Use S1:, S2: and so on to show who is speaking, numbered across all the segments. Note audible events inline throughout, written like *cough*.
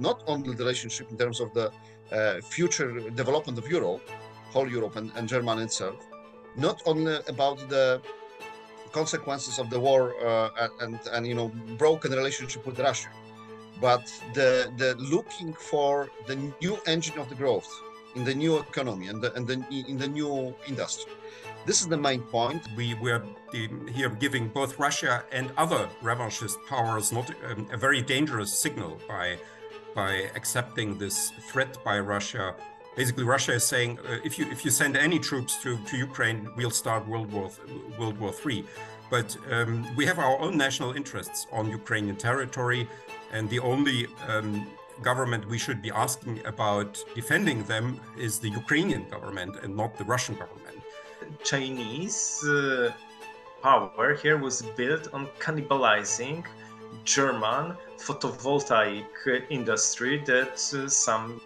S1: not only the relationship in terms of the uh, future development of Europe, whole Europe and, and Germany itself, not only about the consequences of the war uh, and and you know broken relationship with Russia, but the the looking for the new engine of the growth in the new economy and the, and the, in the new industry. This is the main point.
S2: We were here giving both Russia and other revanchist powers not um, a very dangerous signal by by accepting this threat by Russia. Basically, Russia is saying uh, if you if you send any troops to, to Ukraine, we'll start World War World War Three. But um, we have our own national interests on Ukrainian territory, and the only um, government we should be asking about defending them is the Ukrainian government and not the Russian government.
S3: Chinese uh, power here was built on cannibalizing German photovoltaic industry that uh, some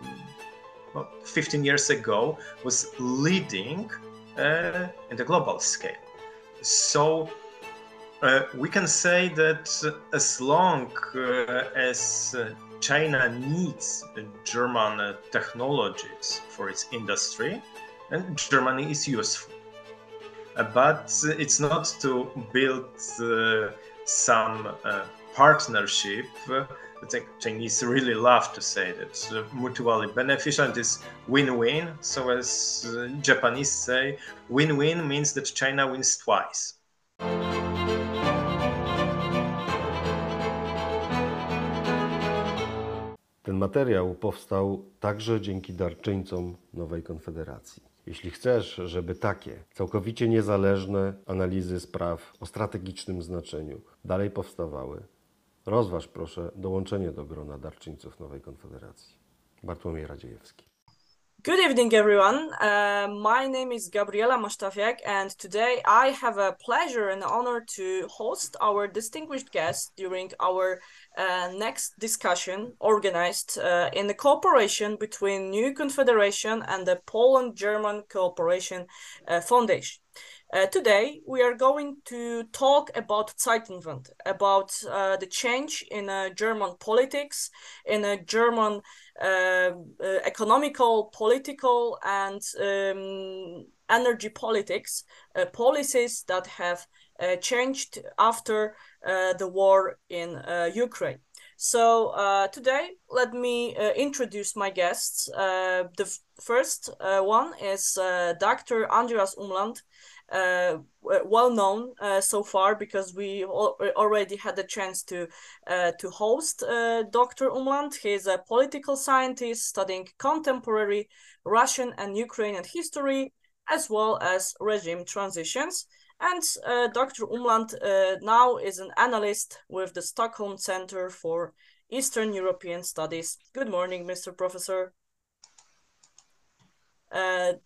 S3: well, 15 years ago was leading uh, in the global scale. So uh, we can say that as long uh, as uh, China needs German technologies for its industry, and Germany is useful. but it's not to build some partnership I think Chinese really love to say that mutually beneficial is win-win. So as Japanese say, win-win means that China wins twice.
S4: Ten materiał powstał także dzięki darczyńcom Nowej Konfederacji. Jeśli chcesz, żeby takie całkowicie niezależne analizy spraw o strategicznym znaczeniu dalej powstawały, rozważ proszę dołączenie do grona darczyńców Nowej Konfederacji. Bartłomiej Radziejewski.
S5: Good evening, everyone. Uh, my name is Gabriela Mostafiak, and today I have a pleasure and honor to host our distinguished guest during our uh, next discussion organized uh, in the cooperation between New Confederation and the Poland-German Cooperation uh, Foundation. Uh, today, we are going to talk about Zeitenwende, about uh, the change in uh, German politics, in a German uh, uh, economical, political, and um, energy politics uh, policies that have changed after the war in Ukraine. So uh, today, let me uh, introduce my guests. Uh, the first one is Dr. Andreas Umland, uh, well known uh, so far because we al already had the chance to uh, to host uh, Dr. Umland. He's a political scientist studying contemporary Russian and Ukrainian history as well as regime transitions. And uh, Dr. Umland uh, now is an analyst with the Stockholm Center for Eastern European Studies. Good morning, Mr. Professor. the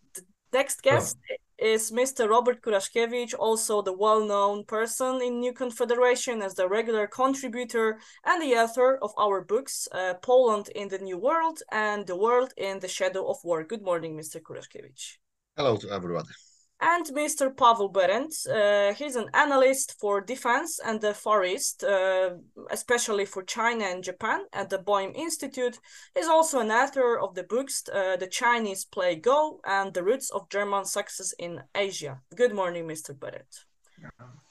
S5: next guest is Mr. Robert Kuraszkiewicz, also the well-known person in New Confederation as the regular contributor and the author of our books, uh, Poland in the New World and The World in the Shadow of War. Good morning, Mr. Kuraszkiewicz.
S1: Hello to everybody
S5: and Mr. Pavel Behrendt. Uh, he's an analyst for defense and the Far East, uh, especially for China and Japan at the Boym Institute. He's also an author of the books uh, The Chinese Play Go and The Roots of German Success in Asia. Good morning, Mr. Behrendt.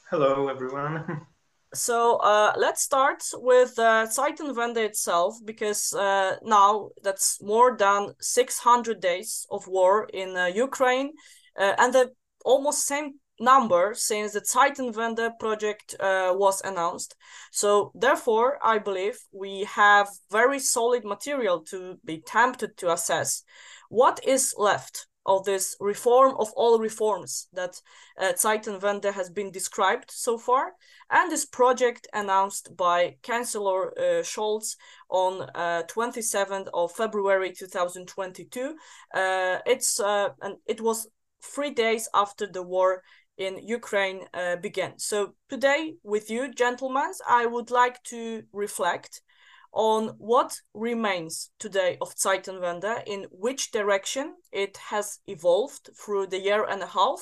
S3: Hello, everyone. *laughs*
S5: So uh, let's start with uh, Zeitenwende itself, because uh, now that's more than 600 days of war in uh, Ukraine, uh, and the almost same number since the Zeitenwende project uh, was announced. So therefore, I believe we have very solid material to be tempted to assess what is left of this reform of all reforms that uh, Zeitenwende has been described so far, and this project announced by Chancellor uh, Scholz on uh, 27th of February 2022. Uh, it's uh, and it was three days after the war in Ukraine uh, began. So today, with you, gentlemen, I would like to reflect on what remains today of Zeitenwende, in which direction it has evolved through the year and a half,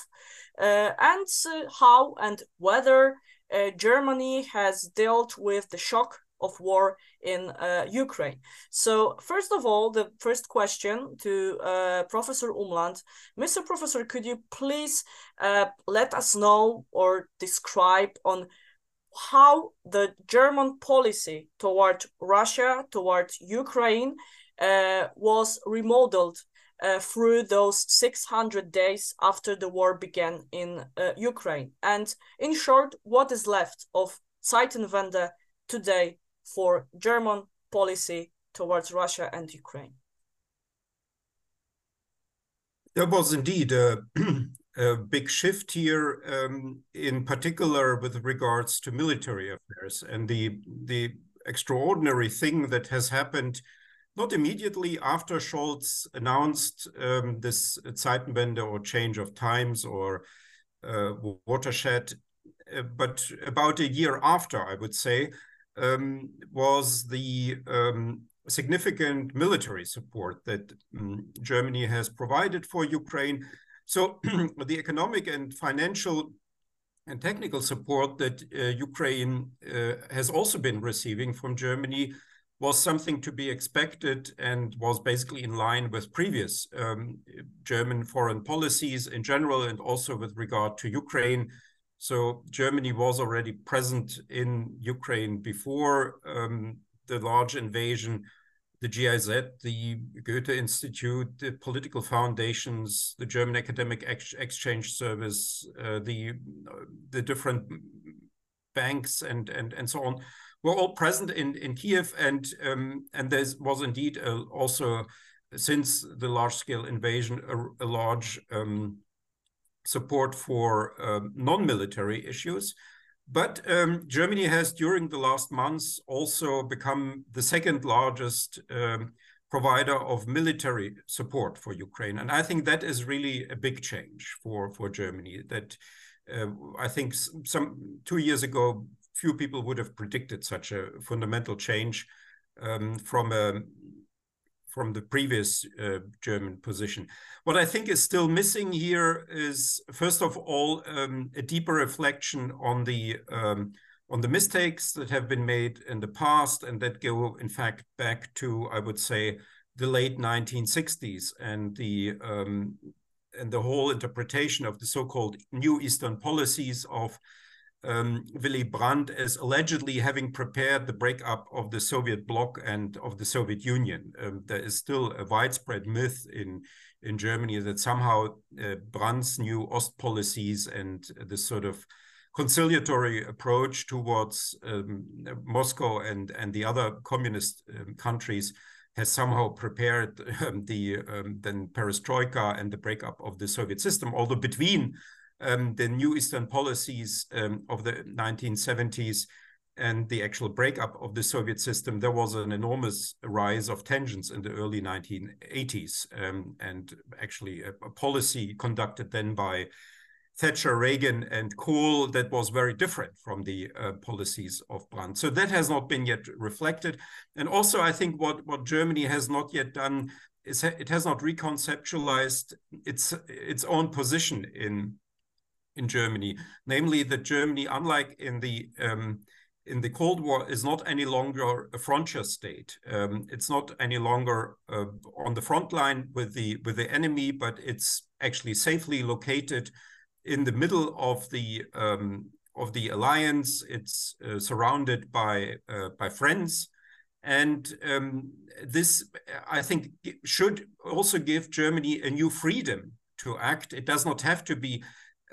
S5: uh, and uh, how and whether uh, Germany has dealt with the shock of war in uh, Ukraine. So first of all, the first question to uh, Professor Umland. Mr. Professor, could you please uh, let us know or describe on how the German policy toward Russia, toward Ukraine, uh, was remodeled uh, through those 600 days after the war began in uh, Ukraine. And in short, what is left of Zeitenwende today for German policy towards Russia and Ukraine?
S2: There was indeed a, *clears throat* a big shift here, um, in particular with regards to military affairs. And the, the extraordinary thing that has happened not immediately after Scholz announced um, this Zeitenwende or change of times or uh, watershed, uh, but about a year after, I would say, um, was the um, significant military support that um, Germany has provided for Ukraine. So *clears throat* the economic and financial and technical support that uh, Ukraine uh, has also been receiving from Germany was something to be expected and was basically in line with previous um, German foreign policies in general and also with regard to Ukraine. So Germany was already present in Ukraine before um, the large invasion. The GIZ, the Goethe Institute, the political foundations, the German Academic Ex Exchange Service, uh, the uh, the different banks and and and so on were all present in, in Kiev, and um, and there was indeed a, also since the large scale invasion a, a large um, support for um, non-military issues. But um, Germany has, during the last months, also become the second largest um, provider of military support for Ukraine, and I think that is really a big change for for Germany. That uh, I think some two years ago, few people would have predicted such a fundamental change um, from a from the previous uh, German position. What I think is still missing here is, first of all, um, a deeper reflection on the um, on the mistakes that have been made in the past and that go, in fact, back to I would say the late 1960s and the um, and the whole interpretation of the so-called new Eastern policies of um, Willy Brandt as allegedly having prepared the breakup of the Soviet bloc and of the Soviet Union. Um, there is still a widespread myth in in Germany that somehow uh, Brandt's new Ost policies and this sort of conciliatory approach towards um, Moscow and and the other communist um, countries has somehow prepared *laughs* um, the um, then perestroika and the breakup of the Soviet system. Although between um, the new Eastern policies um, of the 1970s and the actual breakup of the Soviet system, there was an enormous rise of tensions in the early 1980s. Um, and actually, a, a, policy conducted then by Thatcher, Reagan, and Kohl that was very different from the uh, policies of Brandt. So that has not been yet reflected. And also, I think what, what Germany has not yet done is it has not reconceptualized its its own position in in Germany, namely that Germany, unlike in the um, in the Cold War, is not any longer a frontier state. Um, it's not any longer uh, on the front line with the with the enemy, but it's actually safely located in the middle of the um, of the alliance. It's uh, surrounded by uh, by friends. And um, this, I think, should also give Germany a new freedom to act. It does not have to be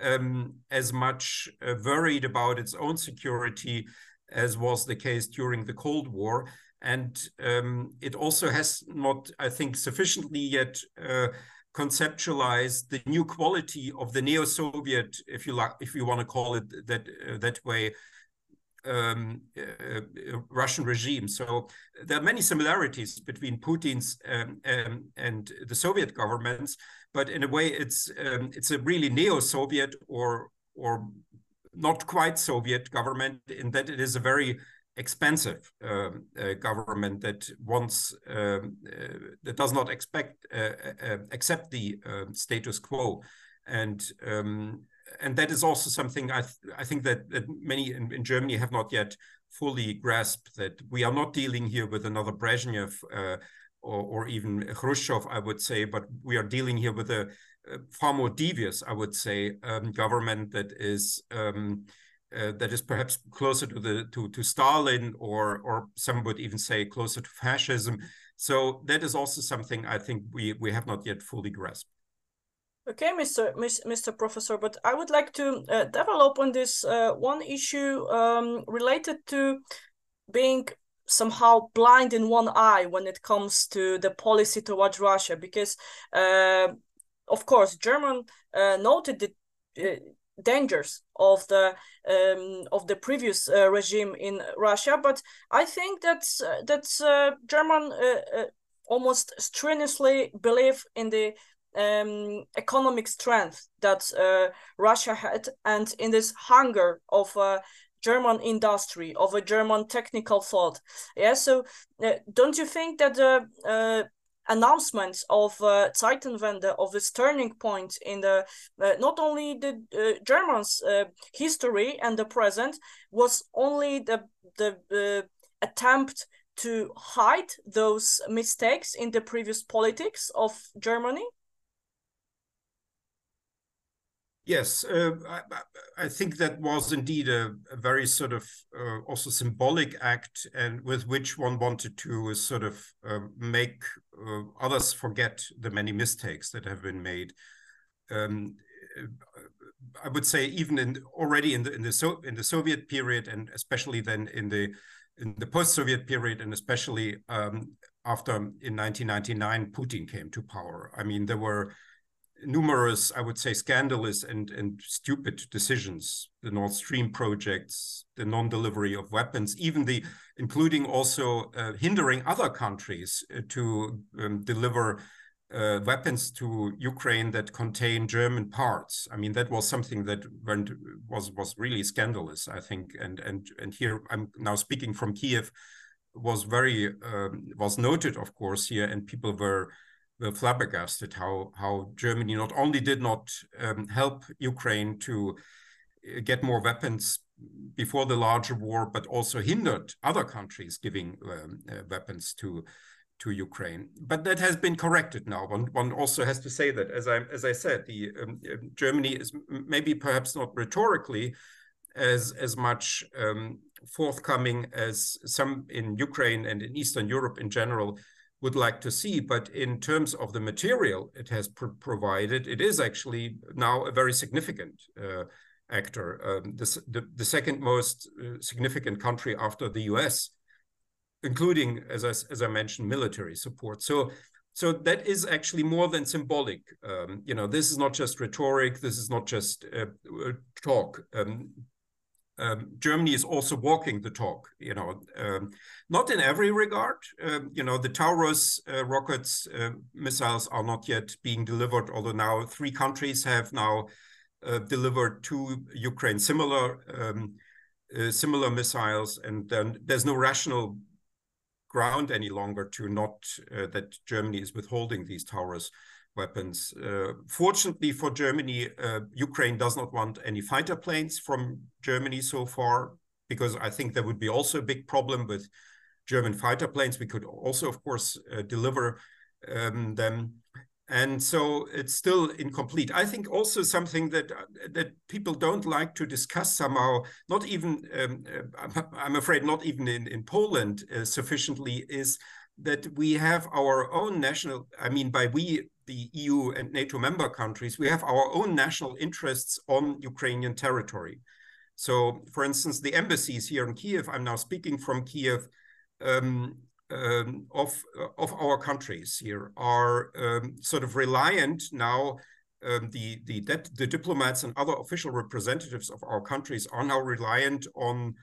S2: um, as much uh, worried about its own security as was the case during the Cold War. And um, it also has not, I think, sufficiently yet uh, conceptualized the new quality of the neo-Soviet, if you like, if you want to call it that uh, that way, um, uh, uh, Russian regime. So there are many similarities between Putin's um, um, and the Soviet governments, but in a way, it's um, it's a really neo-Soviet or or not quite Soviet government in that it is a very expensive um, uh, government that wants um, uh, that does not expect uh, uh, uh accept the um, status quo, and um, and that is also something I th I think that that many in, in, Germany have not yet fully grasped that we are not dealing here with another Brezhnev uh, or, or, even Khrushchev, I would say, but we are dealing here with a, a far more devious, I would say, um, government that is um, uh, that is perhaps closer to the to to Stalin or or some would even say closer to fascism. So that is also something I think we we have not yet fully grasped.
S5: Okay, Mr. Mr. Professor, but I would like to uh, develop on this uh, one issue um, related to being somehow blind in one eye when it comes to the policy towards Russia, because uh, of course German uh, noted the uh, dangers of the um, of the previous uh, regime in Russia, but I think that's that's German almost strenuously believe in the um, economic strength that uh, Russia had, and in this hunger of a German industry, of a German technical thought. Yeah, so uh, don't you think that the uh, announcement of uh, Zeitenwende, of this turning point in the uh, not only the uh, Germans' uh, history and the present, was only the the uh, attempt to hide those mistakes in the previous politics of Germany?
S2: Yes, uh, I, I, think that was indeed a, a very sort of uh, also symbolic act, and with which one wanted to sort of uh, make others forget the many mistakes that have been made. Um, I would say even in already in the in the so in the Soviet period, and especially then in the in the post-Soviet period, and especially um, after in 1999 Putin came to power. I mean, there were numerous, I would say, scandalous and, and stupid decisions, the Nord Stream projects, the non-delivery of weapons, even the, including also uh, hindering other countries uh, to um, deliver uh, weapons to Ukraine that contain German parts. I mean, that was something that went, was was really scandalous, I think. And and and here I'm now speaking from Kiev, was very um, was noted, of course, here, and people were were flabbergasted how how Germany not only did not um, help Ukraine to uh, get more weapons before the larger war, but also hindered other countries giving um, uh, weapons to to Ukraine. But that has been corrected now. One one also has to say that, as I as I said, the um, um Germany is maybe perhaps not rhetorically as as much um, forthcoming as some in Ukraine and in Eastern Europe in general would like to see. But in terms of the material it has provided, it is actually now a very significant uh, actor, um, the, the, the, second most uh, significant country after the US, including, as I, as I mentioned, military support. So, so that is actually more than symbolic. Um, you know, this is not just rhetoric. This is not just uh, talk. Um, um, Germany is also walking the talk, you know, um, not in every regard. Um, you know, the Taurus uh, rockets uh, missiles are not yet being delivered, although now three countries have now uh, delivered to Ukraine similar um, uh, similar missiles, and then there's no rational ground any longer to not uh, that Germany is withholding these Taurus weapons. Uh, fortunately for Germany, uh, Ukraine does not want any fighter planes from Germany so far, because I think there would be also a big problem with German fighter planes. We could also, of course, uh, deliver um, them. And so it's still incomplete. I think also something that that people don't like to discuss somehow, not even, um, uh, I'm afraid, not even in, in Poland uh, sufficiently, is that we have our own national, I mean, by we, the EU and NATO member countries, we have our own national interests on Ukrainian territory. So, for instance, the embassies here in Kiev, I'm now speaking from Kiev, um, um, of, of our countries here are um, sort of reliant now. Um, the, the, the diplomats and other official representatives of our countries are now reliant on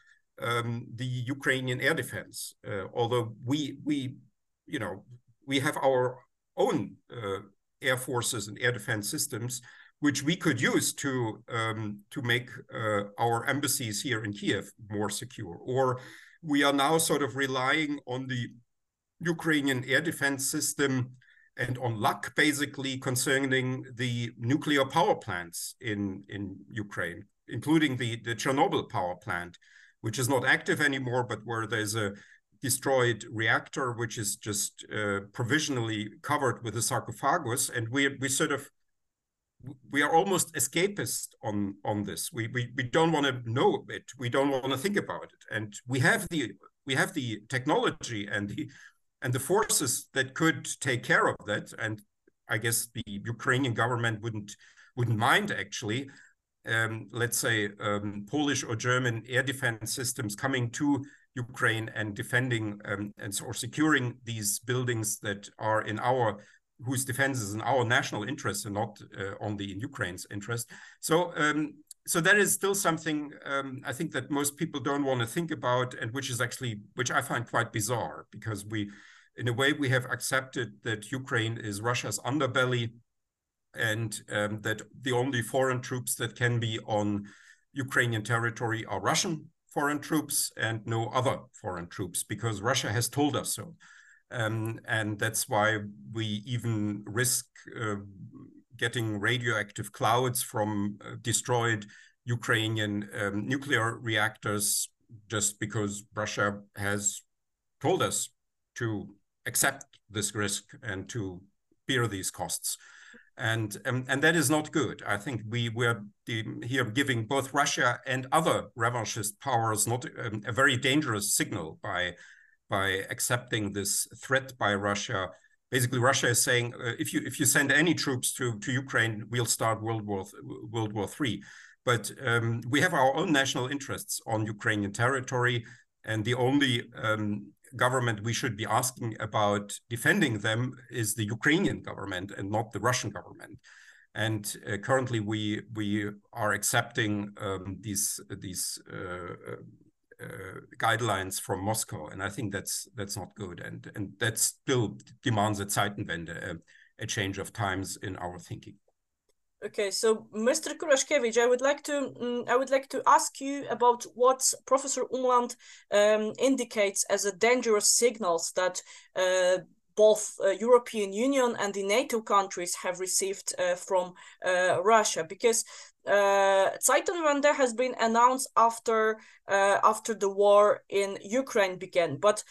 S2: um, the Ukrainian air defense. Uh, although we, we, you know, we have our own uh, air forces and air defense systems, which we could use to um, to make uh, our embassies here in Kiev more secure. Or we are now sort of relying on the Ukrainian air defense system and on luck, basically concerning the nuclear power plants in in Ukraine, including the the Chernobyl power plant, which is not active anymore, but where there's a destroyed reactor, which is just uh, provisionally covered with a sarcophagus, and we we sort of we are almost escapist on on this. We we we don't want to know it. We don't want to think about it, and we have the we have the technology and the and the forces that could take care of that. And I guess the Ukrainian government wouldn't wouldn't mind actually. Um, let's say um, Polish or German air defense systems coming to Ukraine and defending um, and or securing these buildings that are in our whose defense is in our national interest and not uh, only in Ukraine's interest. So um, so that is still something um, I think that most people don't want to think about, and which is actually which I find quite bizarre because we, in a way, we have accepted that Ukraine is Russia's underbelly, and um, that the only foreign troops that can be on Ukrainian territory are Russian foreign troops and no other foreign troops because Russia has told us so. Um, and that's why we even risk uh, getting radioactive clouds from uh, destroyed Ukrainian um, nuclear reactors just because Russia has told us to accept this risk and to bear these costs. And, um, and that is not good. I think we were here giving both Russia and other revanchist powers not um, a very dangerous signal by by accepting this threat by Russia. Basically, Russia is saying uh, if you if you send any troops to to Ukraine, we'll start World War World War Three. But um, we have our own national interests on Ukrainian territory, and the only um, government we should be asking about defending them is the Ukrainian government and not the Russian government. And uh, currently, we we are accepting um, these these uh, uh, guidelines from Moscow, and I think that's that's not good, and and that still demands a Zeitenwende, a, a change of times in our thinking.
S5: Okay, so Mr. Kuraszkiewicz, I would like to um, I would like to ask you about what Professor Umland um, indicates as a dangerous signals that uh, both uh, European Union and the NATO countries have received uh, from uh, Russia because uh, Zeitenwende has been announced after uh, after the war in Ukraine began, but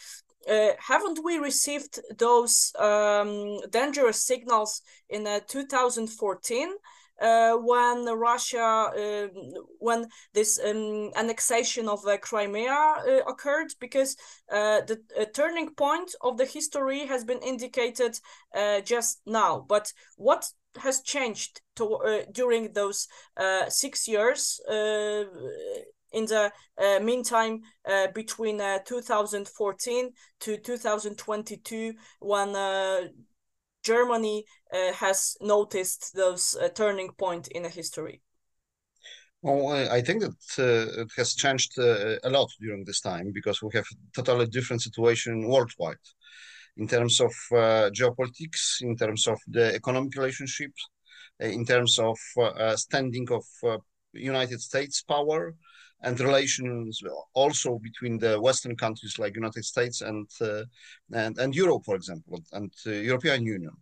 S5: uh, haven't we received those um, dangerous signals in uh, 2014 uh, when Russia, uh, when this um, annexation of uh, Crimea uh, occurred, because the turning point of the history has been indicated just now. But what has changed to, uh, during those uh, six years uh, in the uh, meantime uh, between uh, 2014 to 2022 when Germany has noticed those turning point in the history?
S1: Well, I think that uh, it has changed uh, a lot during this time because we have totally different situation worldwide in terms of uh, geopolitics, in terms of the economic relationships, uh, in terms of uh, standing of United States power and relations also between the Western countries like United States and and, and Europe, for example, and European Union.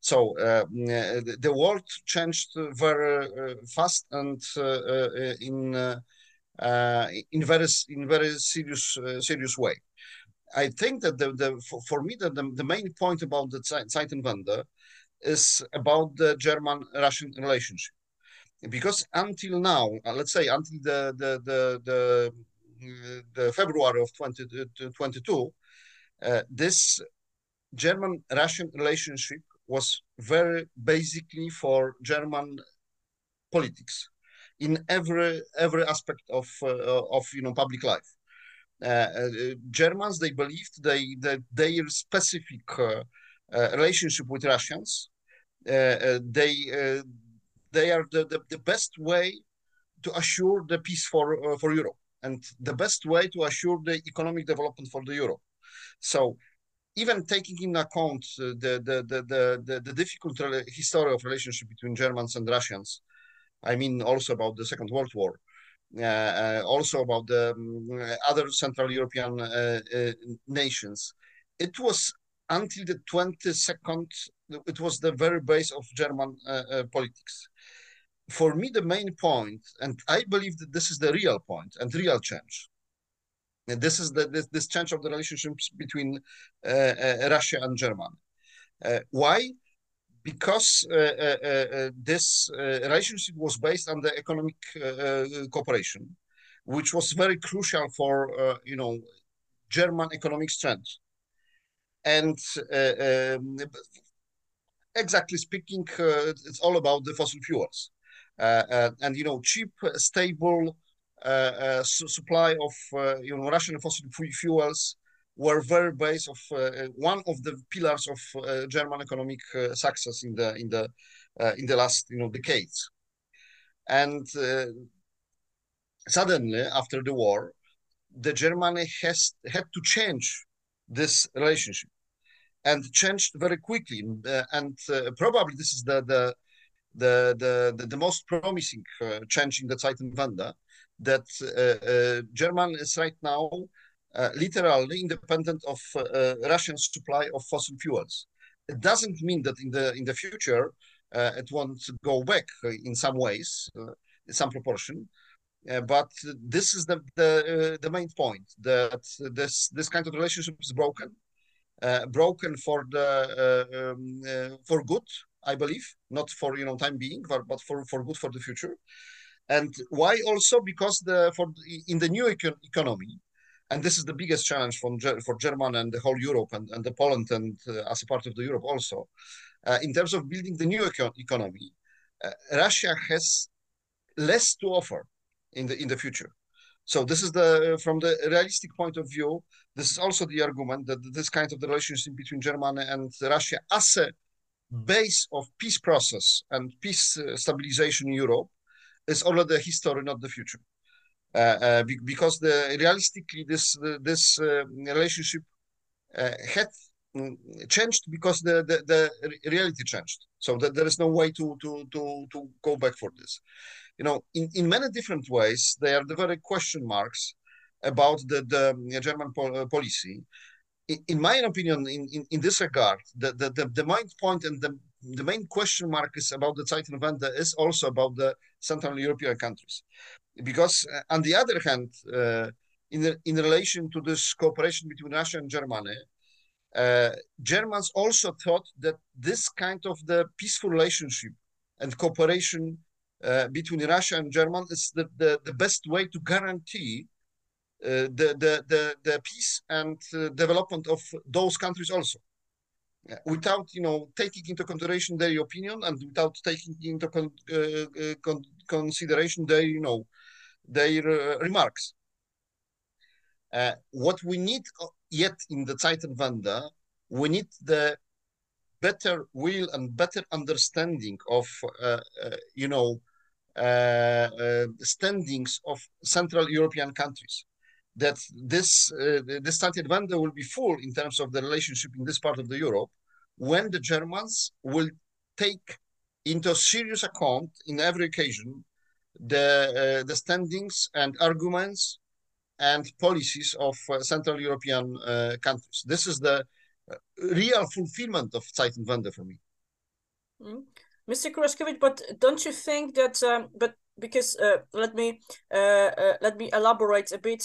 S1: So uh, the world changed very uh, fast and uh, in in very in very serious serious way. I think that the, the for, for me the, the, the, main point about the Zeitenwende is about the German-Russian relationship, because until now, uh, let's say until the the the the, the February of 2022, uh, this German-Russian relationship was very basically for German politics in every every aspect of uh, of you know public life. Uh, uh, Germans they believed they that their specific uh, relationship with Russians they they are the, the, the, best way to assure the peace for for Europe and the best way to assure the economic development for the Europe. So even taking in account uh, the, the, the, the, the, difficult history of relationship between Germans and Russians, I mean also about the Second World War, uh, uh, also about the um, other Central European uh, nations. It was until the 22nd, it was the very base of German uh, uh, politics. For me, the main point, and I believe that this is the real point and real change, And this is the this, this change of the relationships between uh, uh, Russia and Germany. Uh, why? Because uh, this relationship was based on the economic cooperation, which was very crucial for you know German economic strength. And um, exactly speaking, uh, it's all about the fossil fuels. Uh, uh, and you know, cheap, stable uh, uh, supply of uh, you know Russian fossil fuels were very base of one of the pillars of German economic success in the in the in the last you know decades. And suddenly, after the war, the Germany has had to change this relationship and changed very quickly. Uh, and uh, probably this is the the the the, the most promising uh, change in the Zeitenwende that uh, uh, Germany is right now uh, literally independent of Russian supply of fossil fuels. It doesn't mean that in the in the future it won't go back in some ways, in some proportion. Uh, but this is the the, uh, the main point that this this kind of relationship is broken, uh, broken for the um, for good, I believe, not for you know time being, but, but for for good for the future. And why also? Because the for in the new econ economy, and this is the biggest challenge for, for German and the whole Europe and, and the Poland and uh, as a part of the Europe also, uh, in terms of building the new econ economy, uh, Russia has less to offer in the in the future. So this is the from the realistic point of view. This is also the argument that this kind of the relationship between Germany and Russia as a base of peace process and peace uh, stabilization in Europe is already history, not the future. Uh, uh, because the realistically this this uh, relationship had changed because the, the, the reality changed. So that there is no way to to to to go back for this. You know, in, in many different ways, there are the very question marks about the, the German po policy. In, in, my opinion, in, in, in this regard, the, the, the, the main point and the the main question mark is about the Zeitenwende is also about the Central European countries. Because uh, on the other hand, uh, in, in relation to this cooperation between Russia and Germany, uh, Germans also thought that this kind of the peaceful relationship and cooperation uh, between Russia and Germany is the, the, the best way to guarantee uh, the, the, the, the peace and uh, development of those countries also without you know taking into consideration their opinion and without taking into con uh, con consideration their you know their uh, remarks. Uh, what we need uh, yet in the Zeitenwende, we need the better will and better understanding of uh, uh, you know standings of Central European countries. That this uh, this Zeitenwende will be full in terms of the relationship in this part of the Europe when the Germans will take into serious account in every occasion the uh, the standings and arguments and policies of uh, Central European uh, countries. This is the uh, real fulfillment of Zeitenwende for me.
S5: Mm. Mr. Kuraszkiewicz, but don't you think that um, but because uh, let me uh, uh, let me elaborate a bit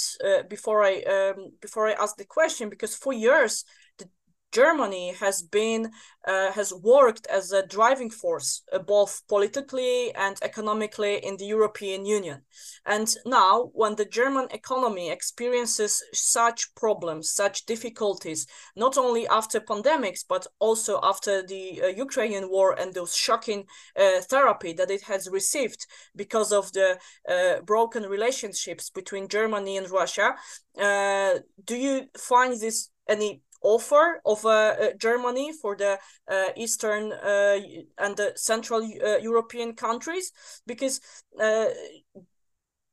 S5: before I um, before I ask the question because for years Germany has been uh, has worked as a driving force uh, both politically and economically in the European Union. And now, when the German economy experiences such problems, such difficulties, not only after pandemics but also after the uh, Ukrainian war and those shocking uh, therapy that it has received because of the uh, broken relationships between Germany and Russia, uh, do you find this any offer of uh, uh, Germany for the uh, Eastern and the Central European countries because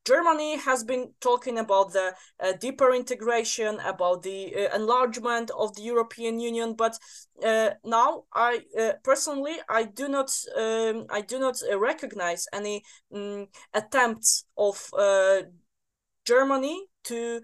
S5: Germany has been talking about the uh, deeper integration, about the uh, enlargement of the European Union, but uh, now I personally I do not um, I do not recognize any um, attempts of Germany to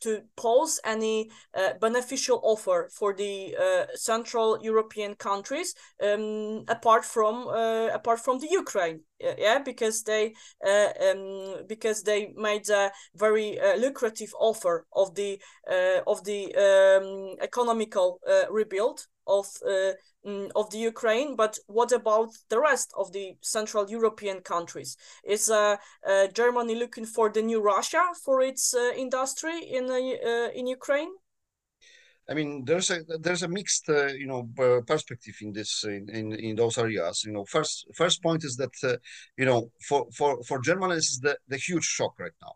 S5: to pose any uh, beneficial offer for the uh, Central European countries um, apart from uh, apart from the Ukraine. Yeah because they uh, um, because they made a very uh, lucrative offer of the uh, of the um, economical rebuild of mm, of the Ukraine, but what about the rest of the Central European countries? Is uh, uh, Germany looking for the new Russia for its uh, industry in in Ukraine?
S1: I mean, there's a there's a mixed uh, you know perspective in this in, in, in those areas. You know, first first point is that uh, you know for for for Germany this is the the huge shock right now.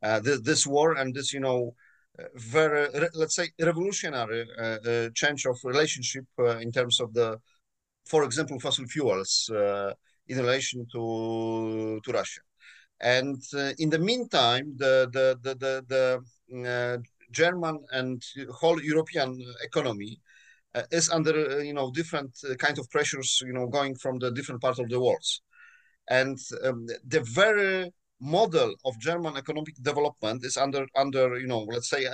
S1: Uh, this, this war and this you know very let's say revolutionary uh, uh, change of relationship uh, in terms of the, for example, fossil fuels in relation to to Russia. And in the meantime, the the the the, the German and whole European economy uh, is under uh, you know different uh, kind of pressures you know going from the different parts of the world and um, the very model of german economic development is under under you know let's say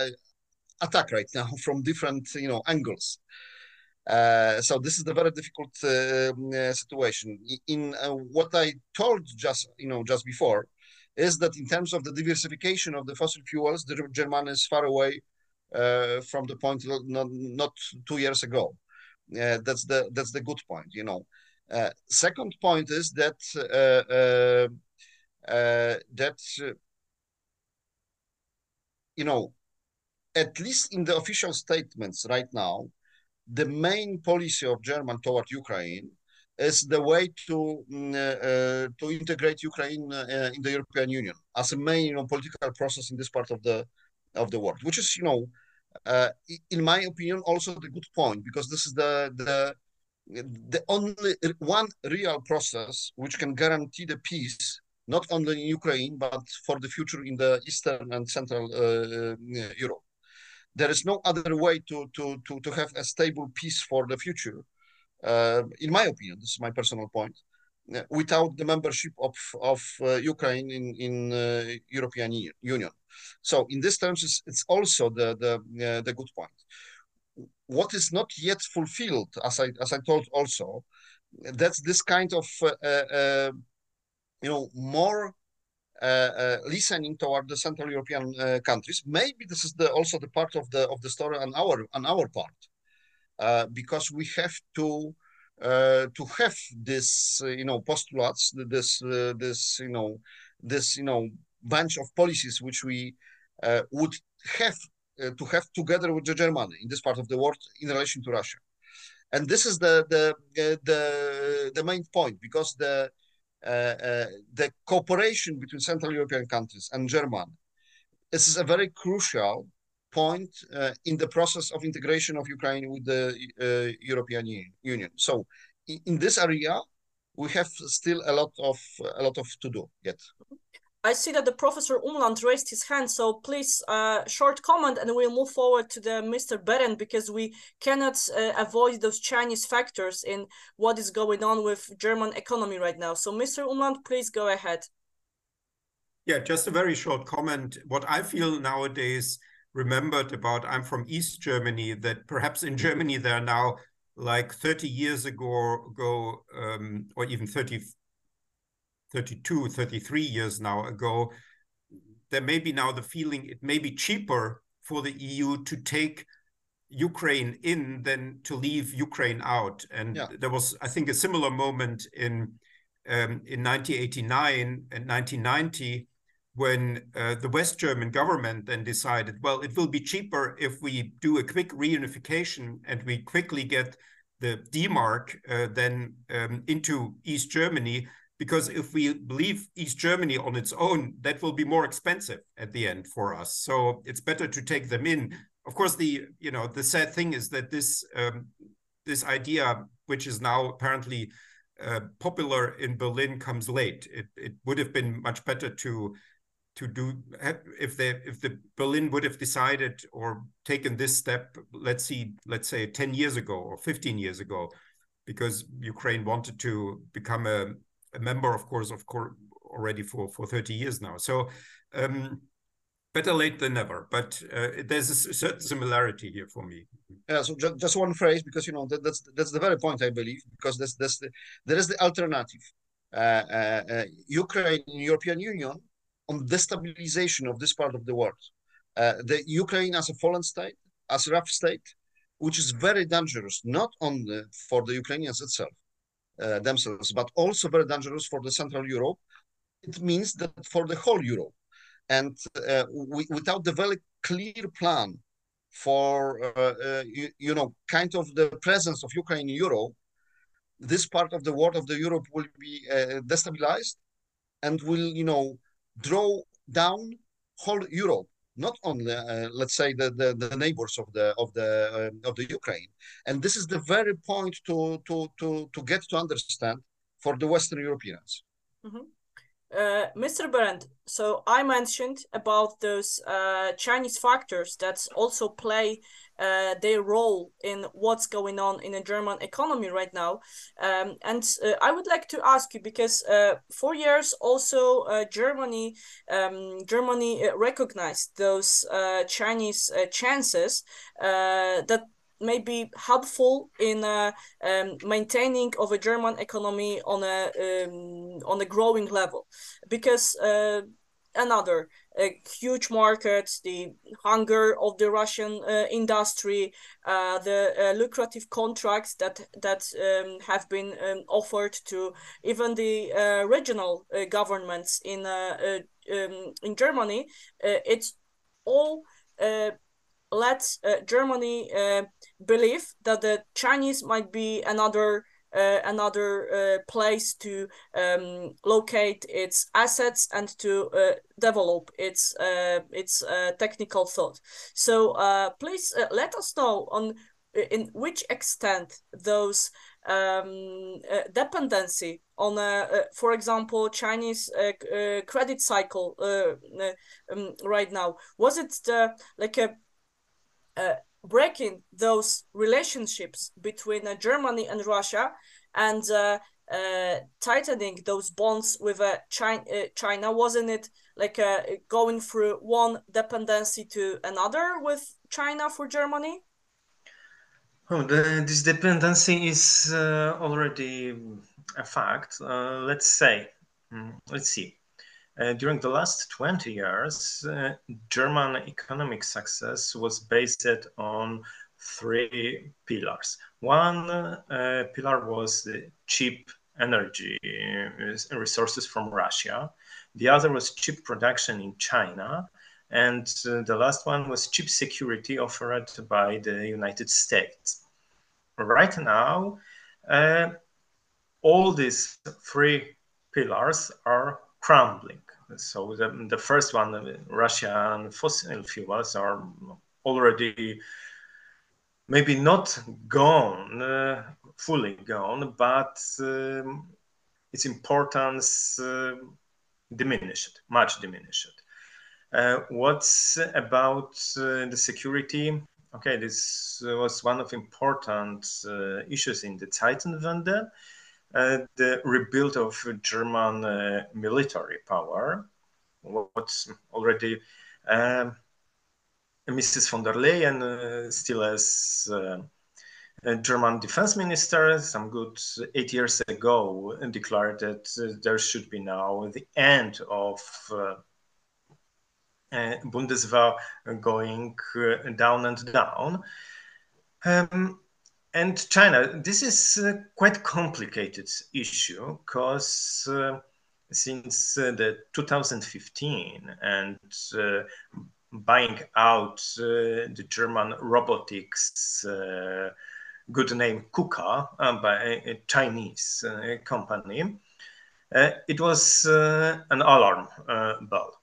S1: attack right now *laughs* from different you know angles uh, so this is a very difficult uh, situation in uh, what i told just you know just before is that in terms of the diversification of the fossil fuels, the German is far away uh, from the point not, not two years ago. Uh, that's the that's the good point, you know. Uh, second point is that uh, uh, uh, that you know, at least in the official statements right now, the main policy of German toward Ukraine is the way to mm, uh, to integrate Ukraine uh, in the European Union as a main you know, political process in this part of the of the world, which is you know, uh, in my opinion, also the good point because this is the the the only one real process which can guarantee the peace not only in Ukraine but for the future in the Eastern and Central uh, Europe. There is no other way to to to to have a stable peace for the future uh, in my opinion, this is my personal point, uh, without the membership of, of uh, Ukraine in, in European Union. So in this terms, it's, it's also the, the, the good point. What is not yet fulfilled, as I, as I told also, that's this kind of, you know, more uh, uh, listening toward the Central European uh, countries. Maybe this is the, also the part of the of the story on our on our part. Uh, because we have to to have this you know postulates this this you know this you know bunch of policies which we would have to have together with the Germany in this part of the world in relation to Russia and this is the the the the main point because the the cooperation between Central European countries and Germany this is a very crucial point uh, in the process of integration of Ukraine with the uh, European Union. So in, in, this area, we have still a lot of a lot of to do yet.
S5: I see that the Professor Umland raised his hand, so please, uh, short comment, and we'll move forward to the Mr. Behrendt because we cannot uh, avoid those Chinese factors in what is going on with German economy right now. So, Mr. Umland, please go ahead.
S2: Yeah, just a very short comment. What I feel nowadays remembered about I'm from East Germany that perhaps in Germany there are now like 30 years ago, ago um, or even 30, 32, 33 years now ago, there may be now the feeling it may be cheaper for the EU to take Ukraine in than to leave Ukraine out. And yeah. there was, I think, a similar moment in um, in 1989 and 1990 when uh, the West German government then decided, well, it will be cheaper if we do a quick reunification and we quickly get the D-Mark uh, then um, into East Germany, because if we leave East Germany on its own, that will be more expensive at the end for us. So it's better to take them in. Of course, the you know the sad thing is that this um, this idea, which is now apparently uh, popular in Berlin, comes late. It it would have been much better to to do if they if the Berlin would have decided or taken this step, let's see, let's say 10 years ago or 15 years ago, because Ukraine wanted to become a, a member, of course, of course, already for for 30 years now. So um, better late than never. But uh, there's a certain similarity here for me.
S1: Yeah. So just, just one phrase, because you know that, that's that's the very point I believe, because that's that's the, there is the alternative. Uh, uh, uh Ukraine, European Union, on destabilization of this part of the world. Uh, the Ukraine as a fallen state, as a rough state, which is very dangerous, not only for the Ukrainians itself, uh, themselves, but also very dangerous for the Central Europe. It means that for the whole Europe, and uh, without the very clear plan for uh, uh, you, you, know kind of the presence of Ukraine in Europe, this part of the world of the Europe will be uh, destabilized and will you know draw down whole Europe not only uh, let's say the, the, the neighbors of the of the uh, of the Ukraine and this is the very point to to to to get to understand for the Western Europeans.
S5: Mm-hmm. Uh, Mr. Behrendt, so I mentioned about those uh, Chinese factors that also play uh, their role in what's going on in the German economy right now. Um, and uh, I would like to ask you because uh, for years also uh, Germany um, Germany recognized those Chinese chances that may be helpful in uh, um, maintaining of a German economy on a um, on a growing level, because uh, another huge market, the hunger of the Russian uh, industry, uh, the uh, lucrative contracts that that um, have been um, offered to even the uh, regional governments in um, in Germany. it's all let uh, Germany uh, believe that the Chinese might be another uh, another uh, place to um, locate its assets and to uh, develop its uh, its technical thought. So please let us know on in which extent those um, dependency on, for example, Chinese credit cycle um, right now was it like a uh, breaking those relationships between uh, Germany and Russia and uh, uh tightening those bonds with uh, China, China, wasn't it like going through one dependency to another with China for Germany?
S3: Oh, the, this dependency is already a fact. let's say, mm, let's see. Uh, during the last 20 years, uh, German economic success was based on three pillars. One uh, pillar was the cheap energy uh, resources from Russia. The other was cheap production in China. And uh, the last one was cheap security offered by the United States. Right now, all these three pillars are crumbling. So the, the first one, Russian fossil fuels are already maybe not gone, uh, fully gone, but um, its importance uh, diminished, much diminished. Uh, what's about uh, the security? Okay, this was one of important uh, issues in the Zeitenwende the rebuild of German uh, military power, what's already um, Mrs. von der Leyen, uh, still as uh, German defense minister, some good eight years ago, declared that there should be now the end of uh, Bundeswehr going down and down. Um, and China, this is a quite complicated issue because uh, since uh, the 2015 and uh, buying out uh, the German robotics uh, good name KUKA uh, by a Chinese company, it was an alarm bell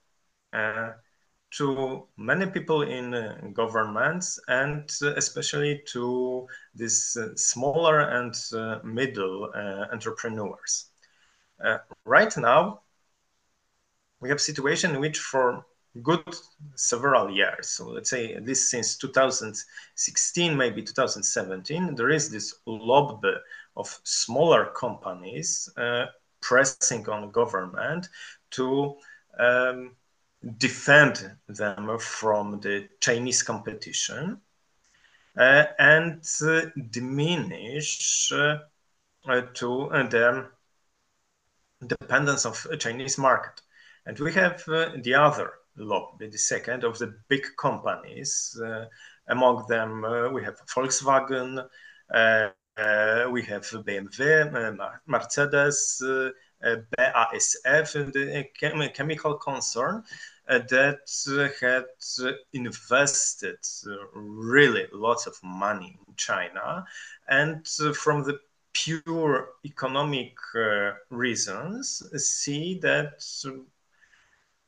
S3: to many people in uh, governments and uh, especially to these uh, smaller and uh, middle uh, entrepreneurs. Uh, right now, we have a situation in which for good several years, so let's say at least since 2016, maybe 2017, there is this lobby of smaller companies pressing on government to um, defend them from the Chinese competition uh, and uh, diminish uh, to uh, the dependence of Chinese market. And we have uh, the other lobby, the second of the big companies. Uh, among them, we have Volkswagen, we have BMW, Mercedes, BASF, the chemical concern, uh, that had invested really lots of money in China. And from the pure economic uh, reasons, see that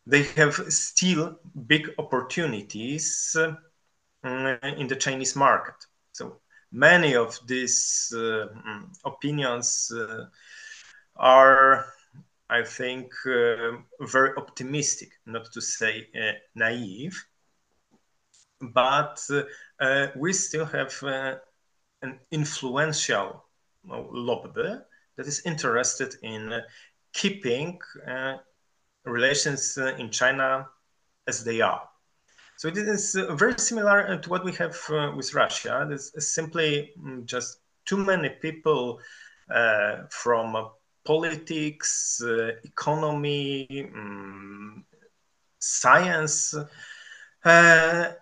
S3: they have still big opportunities uh, in the Chinese market. So many of these uh, mm, opinions uh, are I think, uh, very optimistic, not to say uh, naive. But uh, we still have an influential lobby that is interested in keeping relations in China as they are. So it is very similar to what we have with Russia. There's simply mm, just too many people uh, from politics, uh, economy, um, science, uh,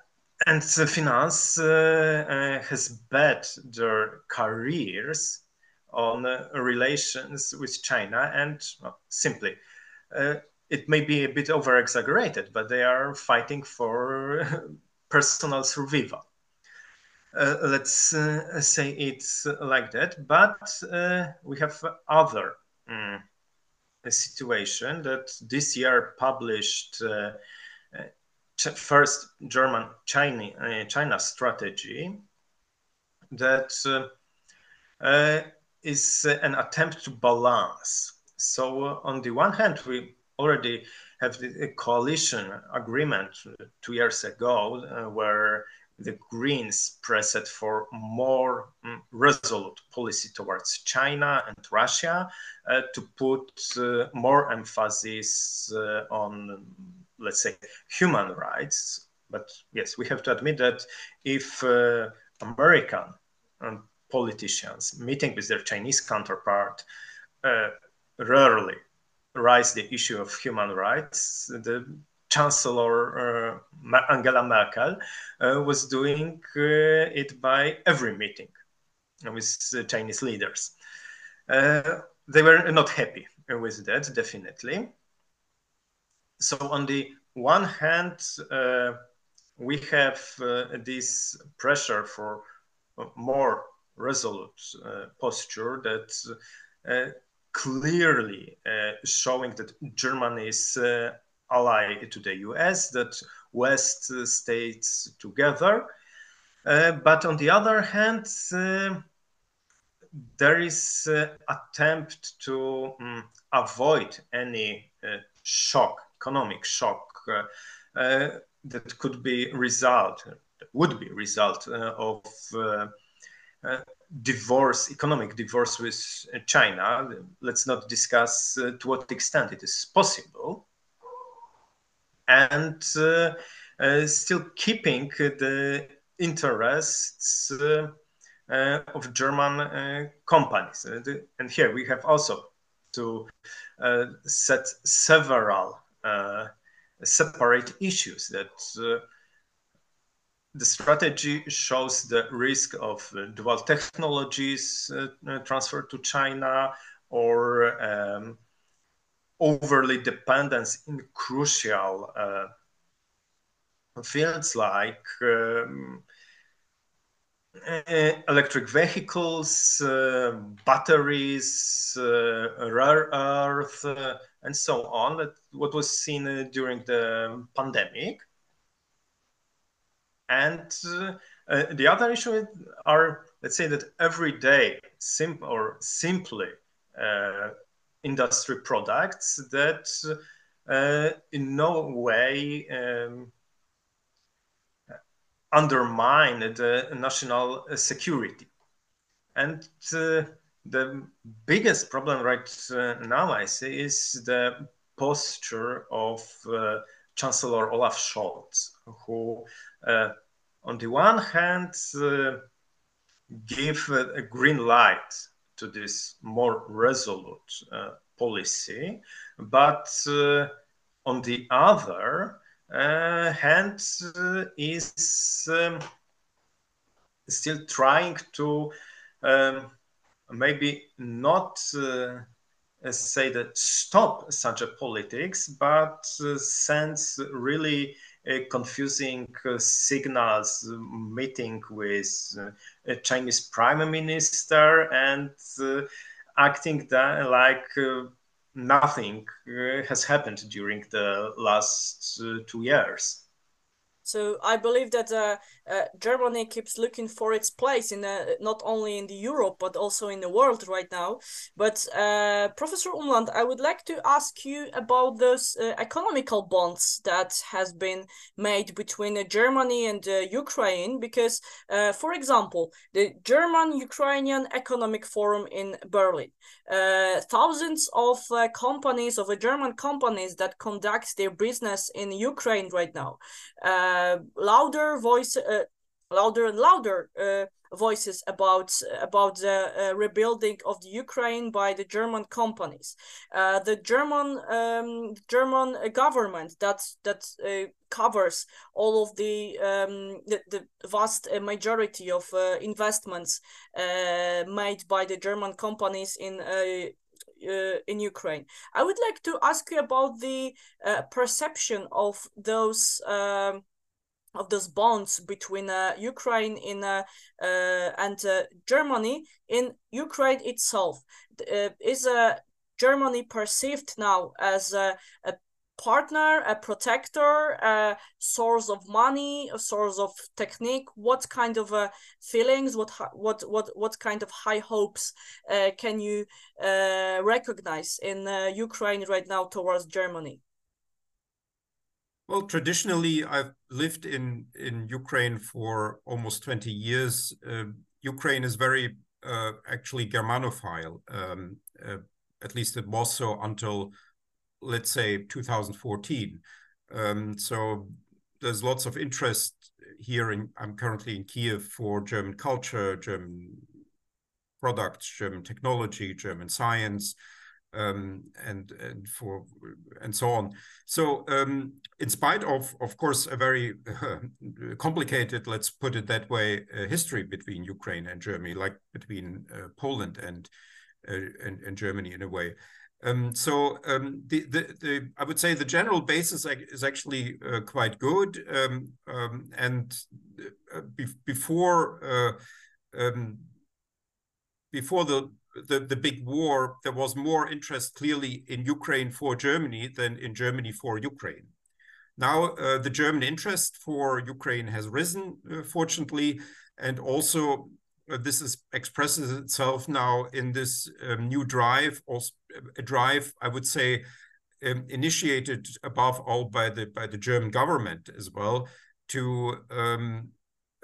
S3: and finance uh, has bet their careers on relations with China and well, simply it may be a bit over exaggerated, but they are fighting for *laughs* personal survival. Uh, let's uh, say it's like that. But uh, we have other mm, a situation that this year published uh, uh, first German China, uh, China strategy that is an attempt to balance. So on the one hand, we already have the coalition agreement two years ago uh, where the Greens pressed for more um, resolute policy towards China and Russia uh, to put uh, more emphasis uh, on, let's say, human rights. But yes, we have to admit that if uh, American um, politicians meeting with their Chinese counterpart uh, rarely raise the issue of human rights, the Chancellor uh, Angela Merkel uh, was doing uh, it by every meeting with Chinese leaders. they were not happy with that, definitely. So on the one hand, we have this pressure for more resolute uh, posture that uh, clearly uh, showing that Germany is ally to the US, that West states together. Uh, but on the other hand, uh, there is uh, attempt to um, avoid any uh, shock, economic shock uh, uh, that could be result, would be result of divorce, economic divorce with China. Let's not discuss to what extent it is possible and uh, uh, still keeping the interests uh, of German companies. and here we have also to set several separate issues that the strategy shows the risk of dual technologies uh, transferred to China or um, overly dependence in crucial uh, fields like um, electric vehicles, uh, batteries, uh, rare earth, uh, and so on. That what was seen uh, during the pandemic. And uh, the other issue are, let's say that every day, simple or simply industry products that uh, in no way um, undermine the national security. And uh, the biggest problem right uh, now, I see, is the posture of uh, Chancellor Olaf Scholz, who, on the one hand, gave a green light to this more resolute policy, but on the other hand is um, still trying to um, maybe not uh, say that stop such a politics, but uh, sends really uh, confusing uh, signals, meeting with uh, a Chinese prime minister and acting that like nothing has happened during the last two years.
S5: So I believe that uh, uh, Germany keeps looking for its place in uh, not only in the Europe but also in the world right now. But uh, Professor Umland, I would like to ask you about those uh, economical bonds that has been made between uh, Germany and Ukraine. Because, for example, the German-Ukrainian Economic Forum in Berlin, thousands of companies of German companies that conduct their business in Ukraine right now louder voice, uh, louder and louder uh, voices about about the uh, rebuilding of the Ukraine by the German companies. Uh, the German um, German government that that uh, covers all of the um, the, the vast majority of investments made by the German companies in uh, in Ukraine. I would like to ask you about the uh, perception of those um, of those bonds between uh, Ukraine in uh, uh, and uh, Germany in Ukraine itself. Uh, is uh, Germany perceived now as a, a partner, a protector, a source of money, a source of technique? What kind of uh, feelings, what what what what kind of high hopes can you recognize in Ukraine right now towards Germany?
S2: Well, traditionally, I've lived in in Ukraine for almost 20 years. Uh, Ukraine is very uh, actually Germanophile. Um, uh, at least it was so until, let's say, 2014. Um, so there's lots of interest here. In, I'm currently in Kiev for German culture, German products, German technology, German science um, and and for and so on. So um, in spite of of course a very uh, complicated, let's put it that way, uh, history between Ukraine and Germany, like between uh, Poland and, uh, and, and Germany in a way. Um, so um, the, the, the I would say the general basis is actually uh, quite good, um, um, and uh, be before before the the, the big war, there was more interest clearly in Ukraine for Germany than in Germany for Ukraine. Now, uh, the German interest for Ukraine has risen, uh, fortunately, and also uh, this is, expresses itself now in this um, new drive, also a drive, I would say, um, initiated above all by the by the German government as well to um,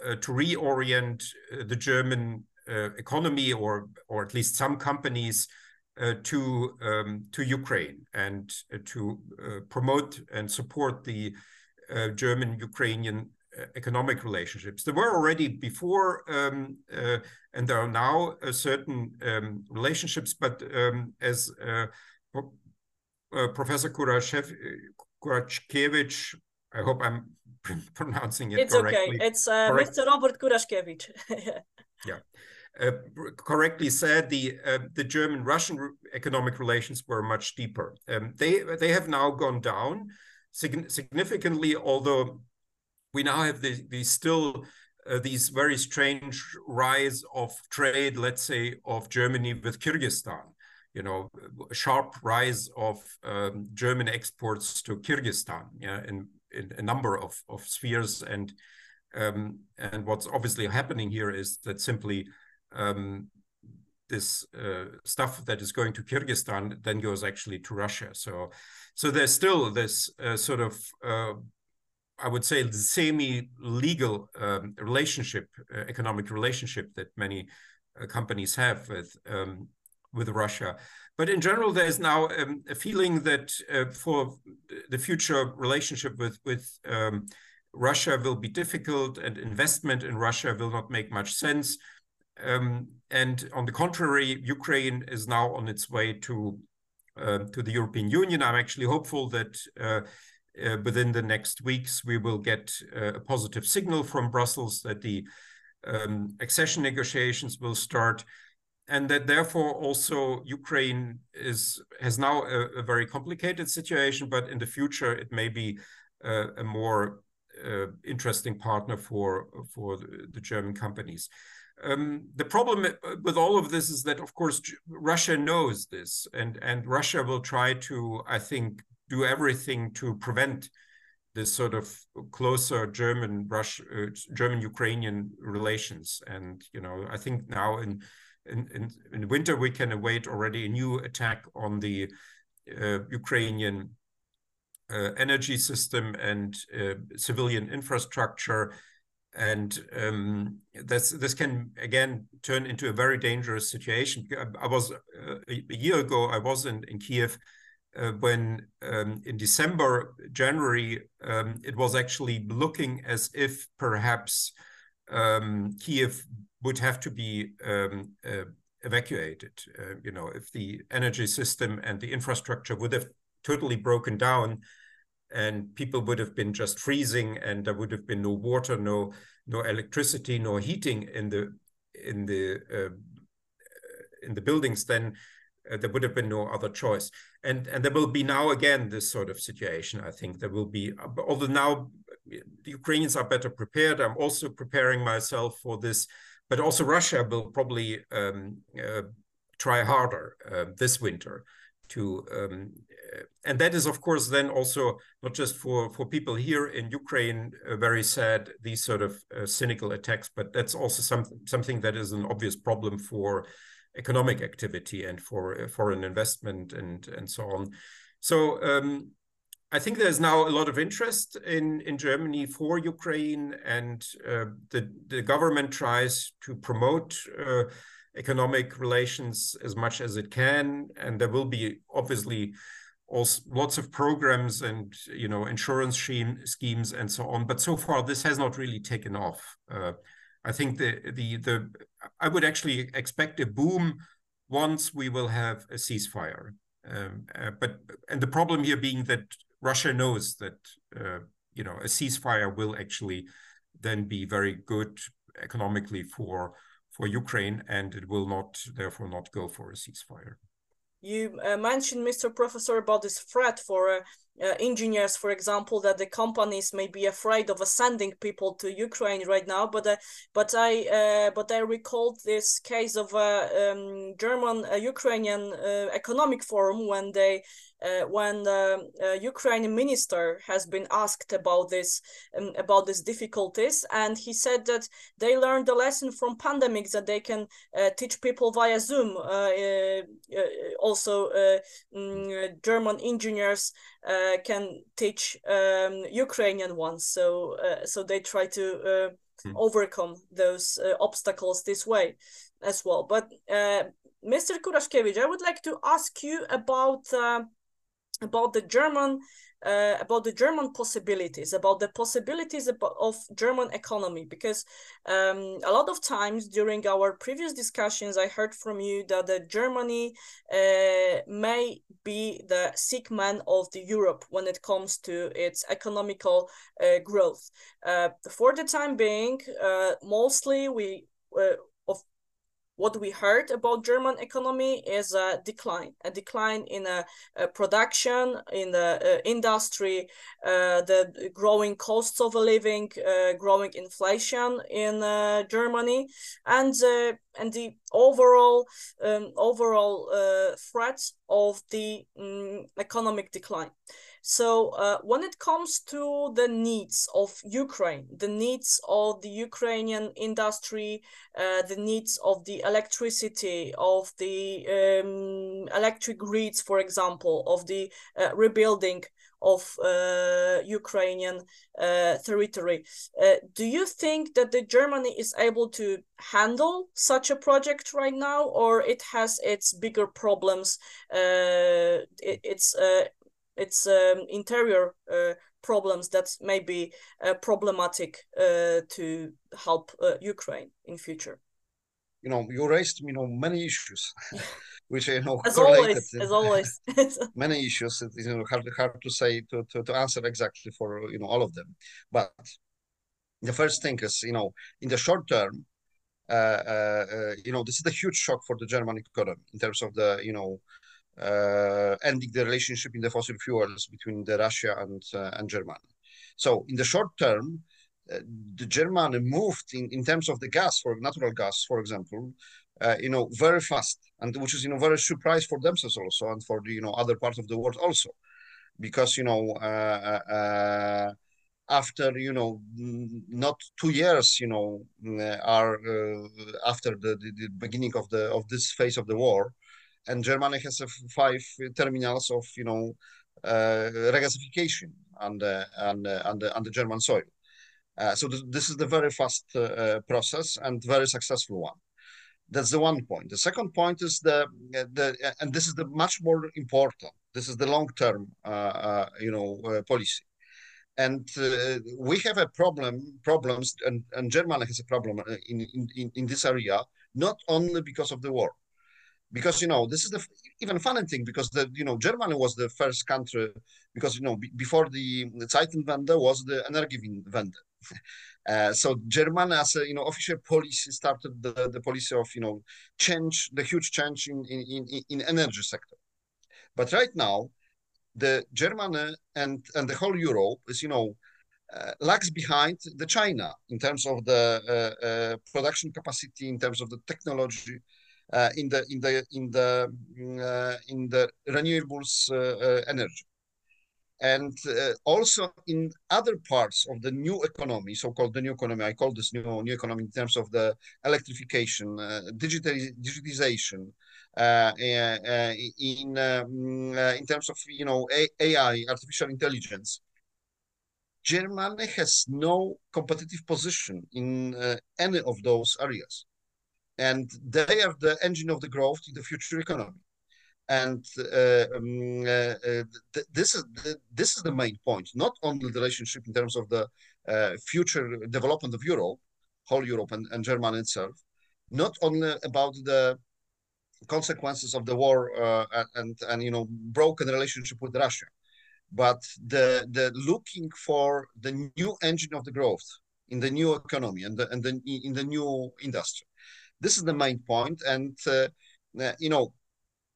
S2: uh, to reorient uh, the German uh, economy or or at least some companies uh, to um, to Ukraine and uh, to promote and support the German Ukrainian economic relationships. There were already before, um, uh, and there are now uh, certain um, relationships. But um, as uh, Professor Kuraszkiewicz, I hope I'm *laughs* pronouncing it
S5: it's
S2: correctly.
S5: It's okay. It's Mr. Robert Kuraszkiewicz. *laughs*
S2: yeah. Uh, correctly said, the uh, the German-Russian economic relations were much deeper. Um, they they have now gone down sig significantly, although we now have the, the still uh, these very strange rise of trade, let's say, of Germany with Kyrgyzstan. You know, sharp rise of um, German exports to Kyrgyzstan. Yeah, in in a number of of spheres and. Um, and what's obviously happening here is that simply um, this uh, stuff that is going to Kyrgyzstan then goes actually to Russia. So, so there's still this uh, sort of, uh, I would say, semi-legal um, relationship, uh, economic relationship that many uh, companies have with um, with Russia. But in general, there's now um, a feeling that uh, for the future relationship with with um, Russia will be difficult, and investment in Russia will not make much sense. Um, and on the contrary, Ukraine is now on its way to uh, to the European Union. I'm actually hopeful that uh, uh, within the next weeks we will get uh, a positive signal from Brussels that the um, accession negotiations will start and that therefore also Ukraine is has now a, a, very complicated situation, but in the future it may be uh, a more uh, interesting partner for for the, the German companies. Um, the problem with all of this is that, of course, Russia knows this, and and Russia will try to, I think, do everything to prevent this sort of closer German Rush uh, German Ukrainian relations. And you know, I think now in in, in, in winter, we can await already a new attack on the uh, Ukrainian uh, energy system and uh, civilian infrastructure. And um, this, this can again turn into a very dangerous situation. I, was uh, a, a, year ago, I was in, in Kiev uh, when um, in December, January, um, it was actually looking as if perhaps um, Kiev would have to be um, uh, evacuated. Uh, you know, if the energy system and the infrastructure would have totally broken down, and people would have been just freezing, and there would have been no water, no no electricity, no heating in the in the uh, in the buildings, then uh, there would have been no other choice. And and there will be now again this sort of situation. I think there will be, although now the Ukrainians are better prepared. I'm also preparing myself for this, but also Russia will probably um, uh, try harder uh, this winter to, um, uh, and that is of course then also not just for for people here in Ukraine uh, very sad these sort of uh, cynical attacks, but that's also something something that is an obvious problem for economic activity and for uh, foreign investment and and so on. So um, I think there's now a lot of interest in, in Germany for Ukraine, and uh, the, the government tries to promote uh, economic relations as much as it can. And there will be obviously also lots of programs and you know insurance scheme, schemes and so on. But so far, this has not really taken off. Uh, I think the the the I would actually expect a boom once we will have a ceasefire. Um, uh, but and the problem here being that Russia knows that uh, you know a ceasefire will actually then be very good economically for for Ukraine, and it will not therefore not go for a ceasefire.
S5: You uh, mentioned, Mr. Professor, about this threat for uh, uh, engineers, for example, that the companies may be afraid of sending people to Ukraine right now. But uh, but I uh, but I recalled this case of a um, German Ukrainian economic forum when they uh, when the uh, Ukrainian minister has been asked about this um, about these difficulties, and he said that they learned the lesson from pandemics that they can uh, teach people via Zoom. also, mm, German engineers can teach um, Ukrainian ones, so so they try to hmm. overcome those obstacles this way as well. But Mr. Kuraszkiewicz, I would like to ask you about uh, about the German uh, about the German possibilities, about the possibilities of German economy, because um, a lot of times during our previous discussions, I heard from you that Germany uh, may be the sick man of the Europe when it comes to its economical uh, growth. Uh, for the time being, uh, mostly we uh, what we heard about German economy is a decline, a decline in a, a production, in the uh, industry, uh, the growing costs of a living, uh, growing inflation in uh, Germany, and uh, and the overall um, overall uh, threat of the um, economic decline. So uh, when it comes to the needs of Ukraine, the needs of the Ukrainian industry, uh, the needs of the electricity, of the um, electric grids, for example, of the uh, rebuilding of uh, Ukrainian uh, territory. Uh, do you think that the Germany is able to handle such a project right now, or it has its bigger problems? It, it's its um, interior uh, problems that may be uh, problematic uh, to help uh, Ukraine in future.
S1: You know, you raised you know many issues, *laughs* which you know
S5: as
S1: correlated.
S5: always, as always. *laughs*
S1: many issues. It's you know hard hard to say to, to to answer exactly for you know all of them, but the first thing is you know in the short term uh, uh, uh, you know, this is a huge shock for the German economy in terms of the, you know, ending the relationship in the fossil fuels between the Russia and and Germany. So in the short term, uh, the Germany moved in, in terms of the gas, for natural gas, for example, uh, you know, very fast, and which is you know very surprise for themselves also, and for the you know other parts of the world also, because you know uh, after you know not two years you know are uh, after the, the, the, beginning of the of this phase of the war and germany has five terminals of you know uh, regasification on the on the, on the, on the german soil. Uh, so th this is the very fast uh, uh, process and very successful one. That's the one point. The second point is the the and this is the much more important. This is the long term uh, you know policy. And uh, we have a problem problems and, and germany has a problem uh, in, in, in this area not only because of the war because you know this is the even funny thing because the you know germany was the first country because you know b- before the, zeitenwende was the energiewende. *laughs* Uh, so germany as a you know official policy started the, the policy of you know change the huge change in in, in, in energy sector. But right now the Germany and and the whole Europe is you know uh, lags behind the China in terms of the uh, uh, production capacity, in terms of the technology, uh, in the in the in the uh, in the renewables uh, energy, and also in other parts of the new economy, so-called the new economy. I call this new new economy in terms of the electrification, digital digitization, uh, uh, in um, uh, in terms of you know AI, artificial intelligence. Germany has no competitive position in any of those areas, and they are the engine of the growth in the future economy and uh, um, uh, th this is the, this is the main point. Not only the relationship in terms of the uh, future development of Europe, whole Europe and, and Germany itself, not only about the consequences of the war uh, and and you know broken relationship with Russia, but the the looking for the new engine of the growth in the new economy and the and the in the new industry. This is the main point, and uh, uh you know.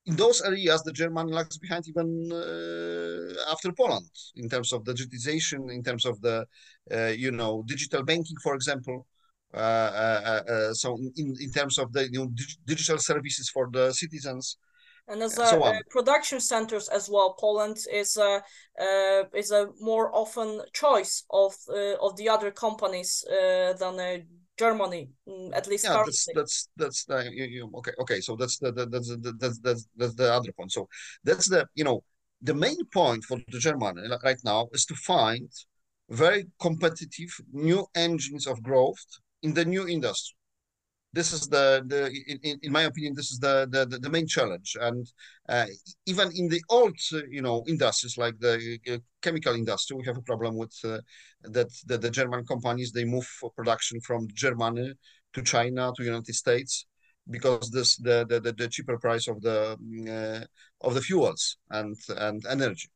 S1: In those areas, the German lags behind even uh, after Poland in terms of digitization, in terms of the, uh, you know, digital banking, for example. Uh, uh, uh, so in, in terms of the you know, digital services for the citizens
S5: and as a, so uh, production centers as well poland is a uh, is a more often choice of uh, of the other companies than germany mm, at least
S1: yeah that's that's that's the you, you, okay okay so that's the, the that's, the, that's that's that's the other point so that's the you know the main point for the germany right now is to find very competitive new engines of growth in the new industry. This is the, the in, in my opinion, this is the, the, the main challenge. And uh, even in the old, uh, you know, industries like the uh, chemical industry, we have a problem with uh, that, that the German companies, they move production from Germany to China, to United States, because this the, the, the cheaper price of the uh, of the fuels and and energy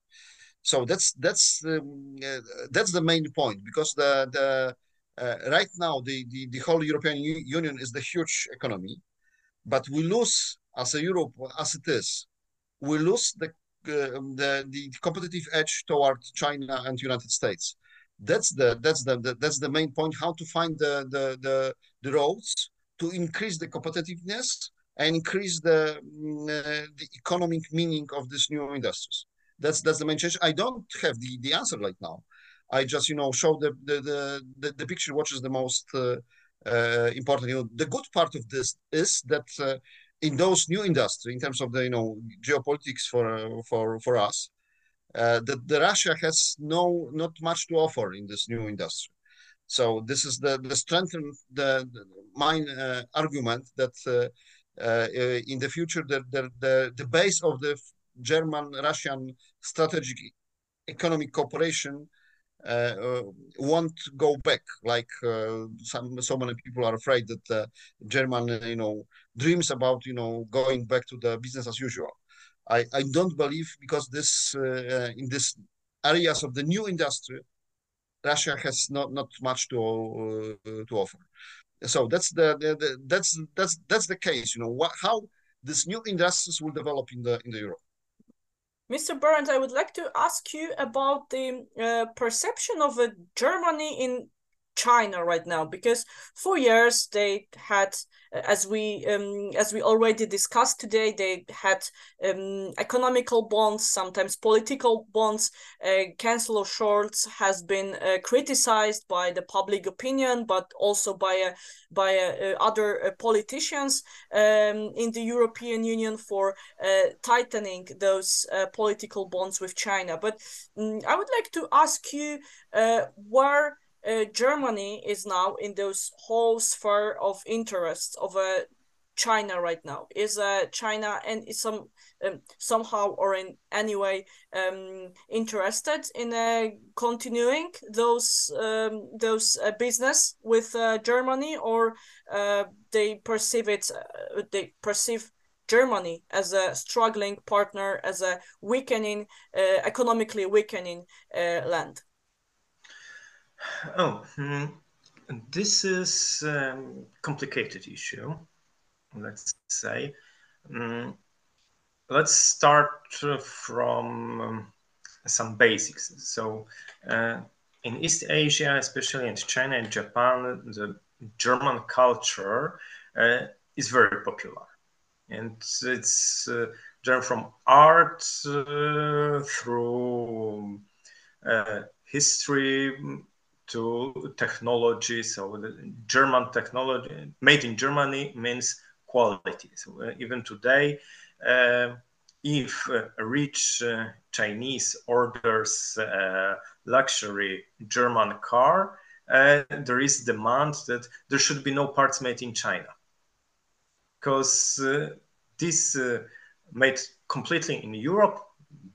S1: so that's that's um, uh, that's the main point because the the right now, the, the, the whole European Union is the huge economy, but we lose as a Europe as it is, we lose the uh, the, the competitive edge toward China and United States. That's the that's the, the, that's the main point. How to find the the the, the roads to increase the competitiveness and increase the mm, uh, the economic meaning of these new industries. That's that's the main change. I don't have the the answer right now. I just you know show the the the, the picture which is the most uh, uh, important. You know, the good part of this is that uh, in those new industry, in terms of the you know geopolitics for for for us, uh, that the Russia has no not much to offer in this new industry. So this is the the strength the, the main uh, argument that uh, in the future the, the the the base of the German-Russian strategic economic cooperation won't go back like uh, some so many people are afraid that uh, German you know dreams about you know going back to the business as usual. I, I don't believe because this uh, in this areas of the new industry, Russia has not not much to uh, to offer. So that's the, the, the, that's that's that's the case. You know what how these new industries will develop in the in the Europe.
S5: Mr. Behrendt, I would like to ask you about the uh, perception of uh, Germany in China right now because for years they had as we um, as we already discussed today they had um, economical bonds sometimes political bonds. Uh, Chancellor Scholz has been uh, criticized by the public opinion but also by uh, by uh, other uh, politicians um, in the European Union for tightening those political bonds with China. But um, I would like to ask you where uh, Germany is now in those whole sphere of interest of uh, China right now. Is uh, China and is some um, somehow or in any way um, interested in uh, continuing those um, those uh, business with uh, Germany, or uh, they perceive it uh, they perceive Germany as a struggling partner, as a weakening, uh, economically weakening uh, land?
S3: Oh, hmm. this is a um, complicated issue, let's say. Um, let's start from um, some basics. So, uh, in East Asia, especially in China and Japan, the German culture uh, is very popular. And it's uh, from art uh, through uh, history, to technology. So German technology made in Germany means quality. So uh, even today, uh, if a rich uh, Chinese orders a luxury German car, uh, there is demand that there should be no parts made in China, because uh, this uh, made completely in Europe,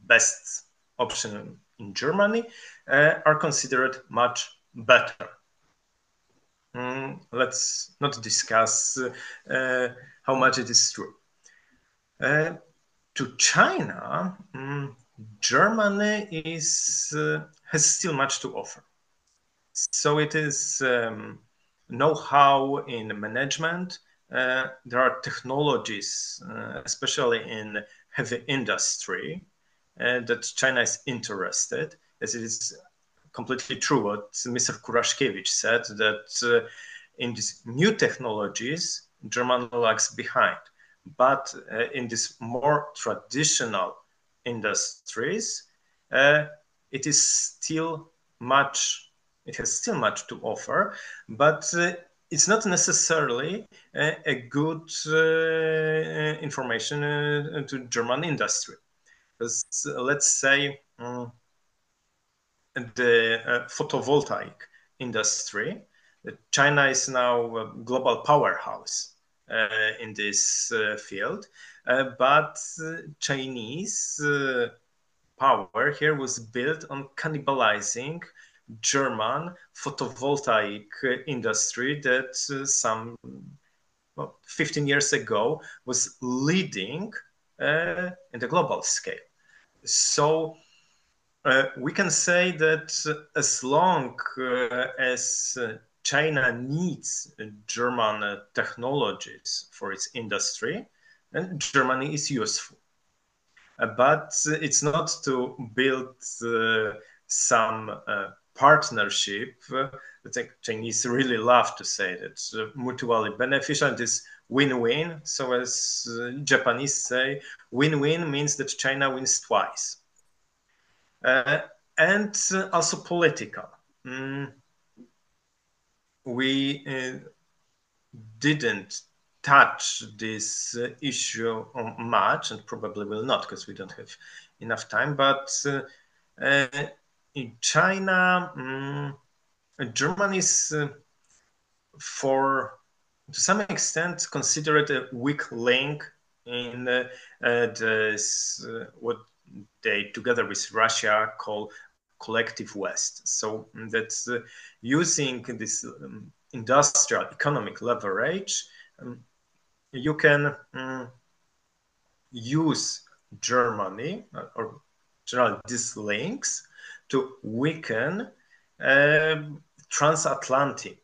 S3: best option in Germany, are considered much better. Mm, let's not discuss uh, how much it is true. Uh, to China, um, Germany is uh, has still much to offer. So it is um, know-how in management. Uh, there are technologies, uh, especially in heavy industry, uh, that China is interested, as it is completely true what Mr. Kuraszkiewicz said that uh, in these new technologies, Germany lags behind. But uh, in these more traditional industries, uh, it is still much, it has still much to offer, but uh, it's not necessarily a, a good uh, information uh, to German industry. Because let's say, um, the uh, photovoltaic industry. China is now a global powerhouse uh, in this uh, field, uh, but uh, Chinese uh, power here was built on cannibalizing German photovoltaic industry that some well, 15 years ago was leading in the global scale. So uh, we can say that as long uh, as China needs German uh, technologies for its industry, then Germany is useful. Uh, but it's not to build some partnership. I think Chinese really love to say that mutually beneficial. Is win-win. So as Japanese say, win-win means that China wins twice and also political. Mm, we uh, didn't touch this uh, issue much and probably will not because we don't have enough time. But uh, uh, in China, um, Germany is uh, for to some extent considered a weak link in uh, this, uh, what they together with Russia call collective West. So that's uh, using this um, industrial economic leverage, um, you can um, use Germany uh, or generally these links to weaken um, transatlantic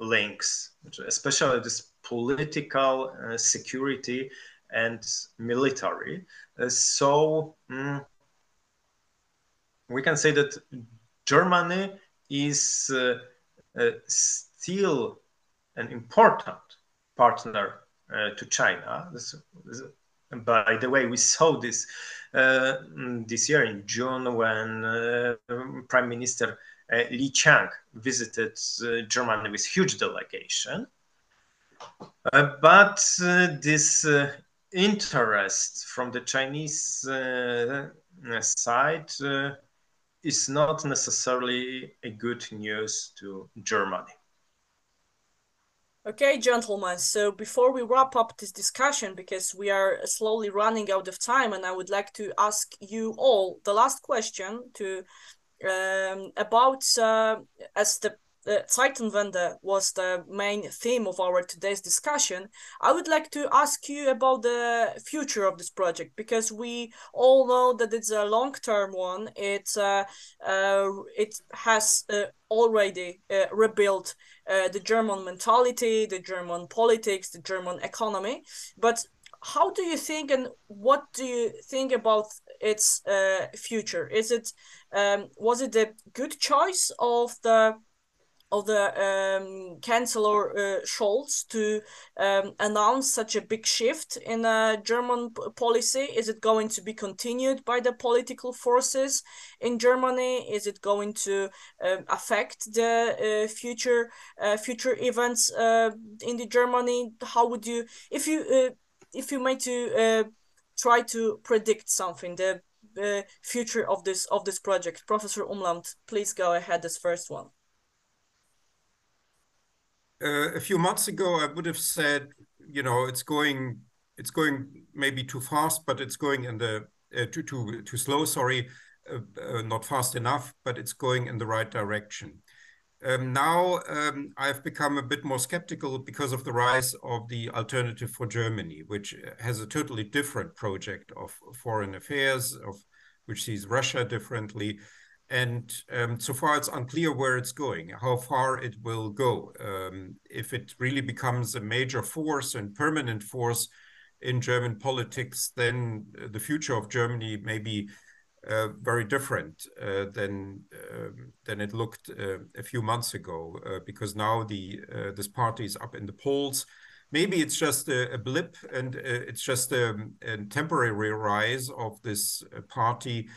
S3: links, especially this political uh, security and military. Uh, so um, we can say that Germany is uh, uh, still an important partner to China. This, this, by the way, we saw this uh, this year in June when uh, Prime Minister uh, Li Qiang visited Germany with huge delegation. but this interest from the Chinese side is not necessarily a good news to Germany.
S5: Okay, gentlemen, so before we wrap up this discussion, because we are slowly running out of time, and I would like to ask you all the last question to um, about uh, as the uh, Zeitenwende was the main theme of our today's discussion. I would like to ask you about the future of this project because we all know that it's a long-term one. It uh, uh, it has uh, already uh, rebuilt the German mentality, the German politics, the German economy. But how do you think and what do you think about its future? Is it um, was it a good choice of the of the um, Chancellor uh, Scholz to um, announce such a big shift in uh, German policy? Is it going to be continued by the political forces in Germany? Is it going to um, affect the uh, future uh, future events uh, in the Germany? How would you, if you uh, if you may to try to predict something, the future of this of this project, Professor Umland, please go ahead. This first one
S2: uh, a few months ago, I would have said, you know, it's going, it's going maybe too fast, but it's going in the uh, too too too slow. Sorry, uh, uh not fast enough, but it's going in the right direction. Um, now um, I've become a bit more skeptical because of the rise of the Alternative for Germany, which has a totally different project of foreign affairs, of which sees Russia differently and um, so far it's unclear where it's going, how far it will go. Um, if it really becomes a major force and permanent force in German politics, then uh, the future of Germany may be uh, very different uh, than um, than it looked uh, a few months ago, uh, because now the this party is up in the polls. Maybe it's just a, a blip, and it's just a, um, a, temporary rise of this party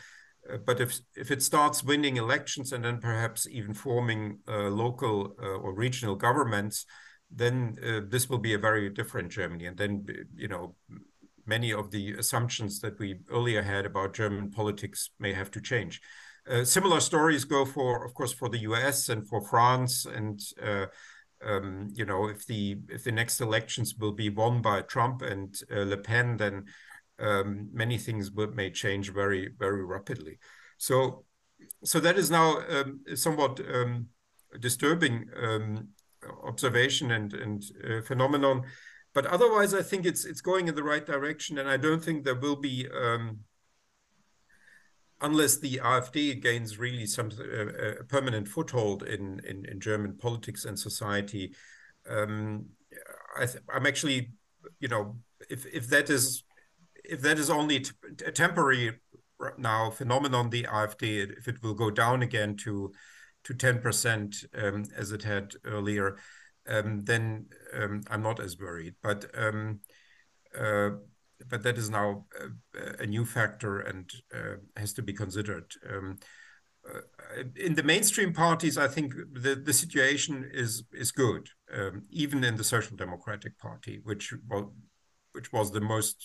S2: but if if it starts winning elections and then perhaps even forming uh, local uh, or regional governments, then uh, this will be a very different Germany. And then you know many of the assumptions that we earlier had about German politics may have to change. Uh, similar stories go for, of course, for the U.S. and for France and. Uh, um, you know, if the if the next elections will be won by Trump and Le Pen, then um, many things may change very very rapidly. So so that is now um, somewhat um, disturbing um, observation and and uh, phenomenon. But otherwise, I think it's it's going in the right direction, and I don't think there will be. Um, unless the AfD gains really some uh, a permanent foothold in, in, in German politics and society, um, I am actually, you know, if if that is if that is only a temporary now phenomenon, the AfD, if it will go down again to to 10% um, as it had earlier, um, then um, I'm not as worried. But um, uh, but that is now a, a new factor and uh, has to be considered. Um, uh, in the mainstream parties, I think the, the situation is is good, um, even in the Social Democratic Party, which well, which was the most,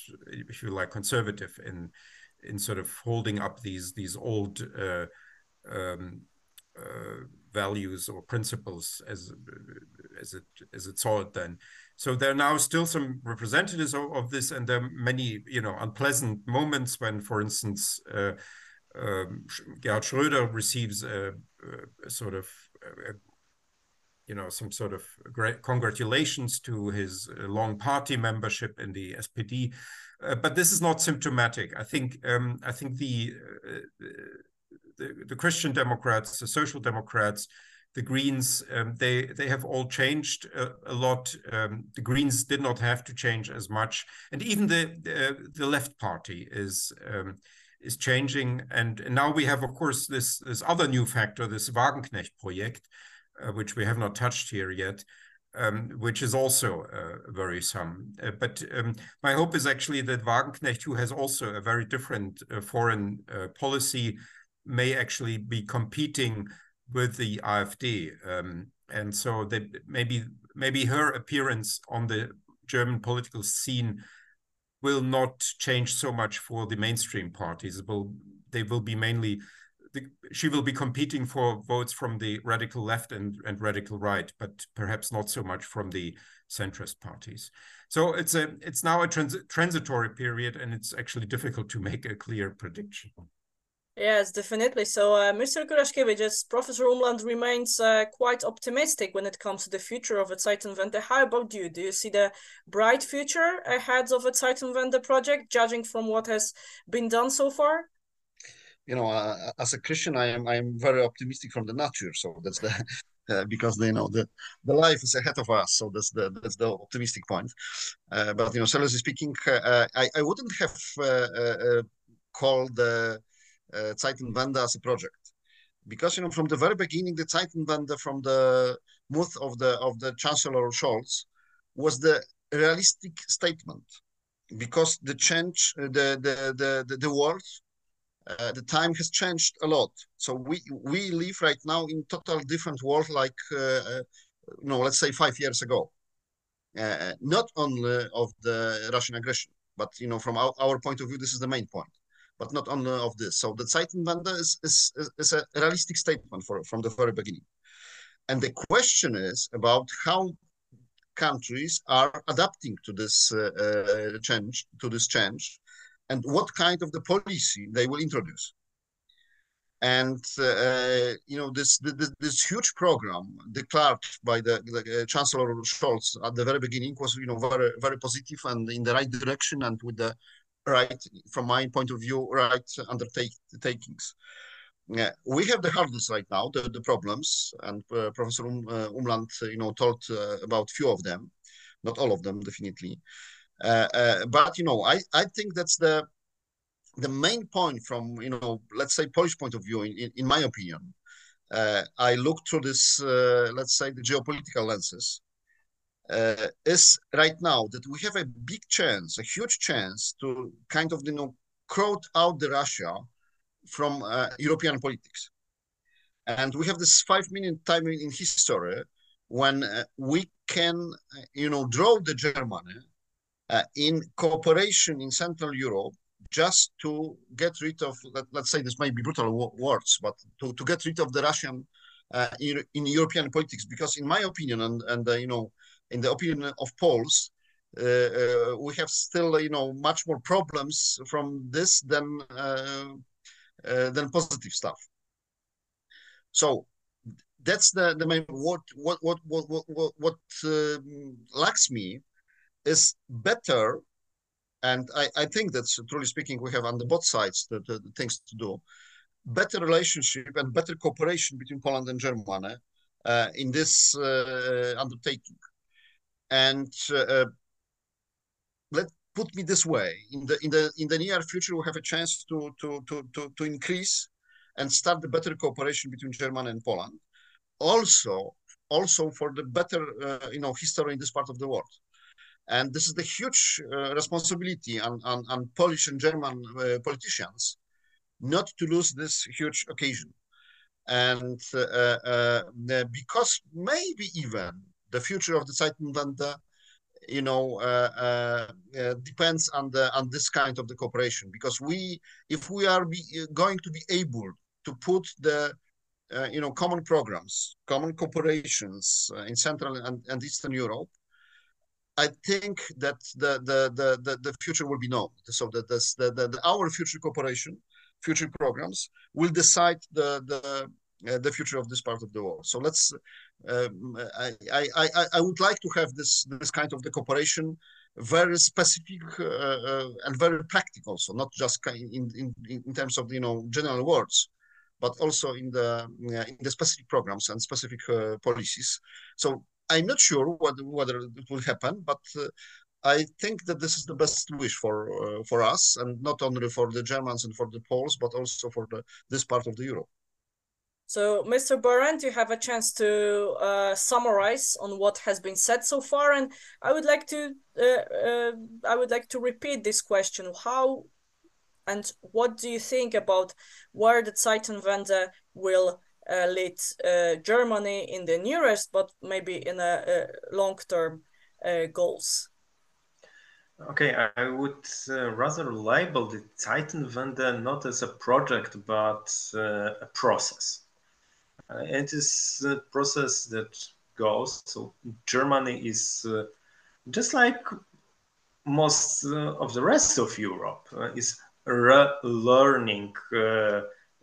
S2: if you like, conservative in in sort of holding up these these old uh, um, uh, values or principles as as it as it saw it then. So there are now still some representatives of, of this, and there are many, you know, unpleasant moments when, for instance, uh, um, Gerhard Schröder receives a, a sort of, a, you know, some sort of great congratulations to his uh, long party membership in the SPD. Uh, but this is not symptomatic. I think um, I think the, uh, the, the Christian Democrats, the Social Democrats, the Greens, um, they they have all changed a, a lot. Um, the Greens did not have to change as much, and even the the, the Left Party is um, is changing. And now we have, of course, this this other new factor, this Wagenknecht project, uh, which we have not touched here yet. Um, which is also uh, worrisome. Uh, but um, my hope is actually that Wagenknecht, who has also a very different uh, foreign uh, policy, may actually be competing with the AfD. Um, and so they, maybe maybe her appearance on the German political scene will not change so much for the mainstream parties. It will they will be mainly the, she will be competing for votes from the radical left and, and radical right, but perhaps not so much from the centrist parties. So it's a it's now a trans transitory period, and it's actually difficult to make a clear prediction.
S5: Yes, definitely. So, uh, Mr. Kuraszkiewicz, Professor Umland remains uh, quite optimistic when it comes to the future of a Zeitenwende. How about you? Do you see the bright future ahead of a Zeitenwende project, judging from what has been done so far?
S1: You know, uh, as a Christian, I am I am very optimistic from the nature. So that's the *laughs* uh, because you know the the life is ahead of us. So that's the that's the optimistic point. Uh, but you know, seriously speaking, uh, I I wouldn't have called the uh, Zeitenwende as a project. Because you know, from the very beginning, the Zeitenwende from the mouth of the of the Chancellor Scholz was the realistic statement, because the change, uh, the the the the, the world, uh, the time has changed a lot. So we we live right now in total different world, like uh, uh you know, let's say five years ago. Uh, not only of the Russian aggression, but you know, from our, our point of view, this is the main point but not only of this. So the Zeitenwende is, is, is a realistic statement for, from the very beginning. And the question is about how countries are adapting to this uh, uh, change, to this change, and what kind of the policy they will introduce. And uh, you know this, this, this huge program declared by the, the uh, Chancellor Scholz at the very beginning was you know very very positive and in the right direction and with the right, from my point of view, right undertakings. Yeah, we have the hurdles right now, the, the problems, and uh, Professor um, uh, Umland, you know, told uh, about few of them, not all of them, definitely. Uh, uh, but you know, I I think that's the the main point from you know, let's say Polish point of view, in in, my opinion. Uh, I look through this, let's say, the geopolitical lenses, uh, is right now that we have a big chance, a huge chance to kind of you know crowd out the Russia from uh, European politics. And we have this five minute time in history when uh, we can, uh, you know, draw the Germany uh, in cooperation in Central Europe just to get rid of, let, us say this may be brutal words, but to, to get rid of the Russian uh, in, in, European politics. Because in my opinion, and, and you know, in the opinion of Poles, uh, uh, we have still, you know, much more problems from this than uh, than positive stuff. So that's the the main what what what what what, what um, lacks me is better and I, I think that's truly speaking we have on the both sides the, the, the, things to do better relationship and better cooperation between poland and germany uh, in this uh, undertaking and uh, uh, let put me this way: in the in the in the near future, we have a chance to to to to, to increase and start the better cooperation between Germany and Poland. Also, also for the better uh, you know history in this part of the world. And this is the huge uh, responsibility on, on, on, Polish and German uh, politicians not to lose this huge occasion. And uh, because maybe even the future of the Zeitenwende, you know, uh, uh, uh, depends on the on this kind of the cooperation. Because we, if we are be, going to be able to put the uh, you know common programs, common cooperations uh, in Central and, and Eastern Europe, I think that the the the the, the future will be known. So that the, the, the our future cooperation, future programs will decide the the uh, the future of this part of the world. So let's. Um, I, I I I would like to have this this kind of the cooperation very specific uh, uh, and very practical. So not just in, in in terms of you know general words, but also in the uh, in the specific programs and specific uh, policies. So I'm not sure what, whether it will happen, but uh, I think that this is the best wish for uh, for us, and not only for the Germans and for the Poles, but also for the, this part of the Europe.
S5: So, Mr. Behrendt, you have a chance to uh, summarize on what has been said so far, and I would like to uh, uh, I would like to repeat this question: How and what do you think about where the Titan Zeitenwende will uh, lead uh, Germany in the nearest, but maybe in a, a long-term uh, goals?
S3: Okay, I would uh, rather label the Titan Zeitenwende not as a project, but uh, a process. Uh, it is a process that goes. So Germany is just like most of the rest of Europe is relearning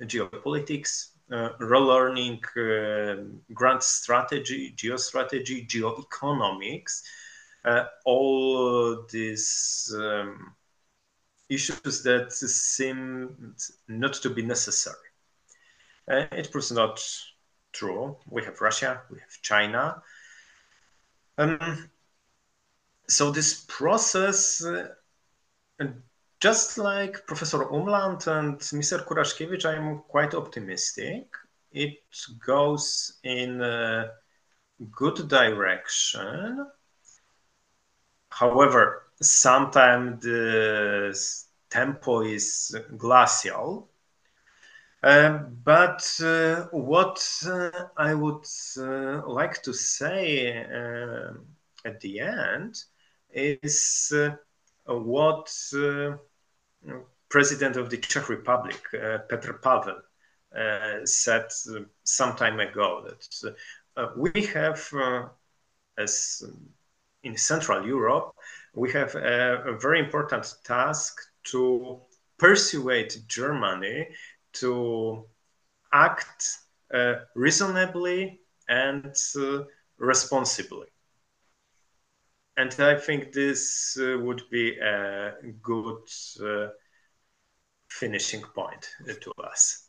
S3: geopolitics, uh, relearning uh, grand strategy, geostrategy, geoeconomics, uh, all these um, issues that seem not to be necessary. Uh, it proves not true. We have Russia, we have China. Um, so this process uh, just like Professor Umland and Mr. Kuraszkiewicz, I am quite optimistic. It goes in a good direction. However, sometimes the tempo is glacial. Uh, but uh, what uh, I would uh, like to say uh, at the end is uh, what president of the Czech Republic, uh, Petr Pavel, uh, said uh, some time ago that we have, as in Central Europe, we have a, a very important task to persuade Germany to act uh, reasonably and uh, responsibly. And I think this uh, would be a good finishing point to us.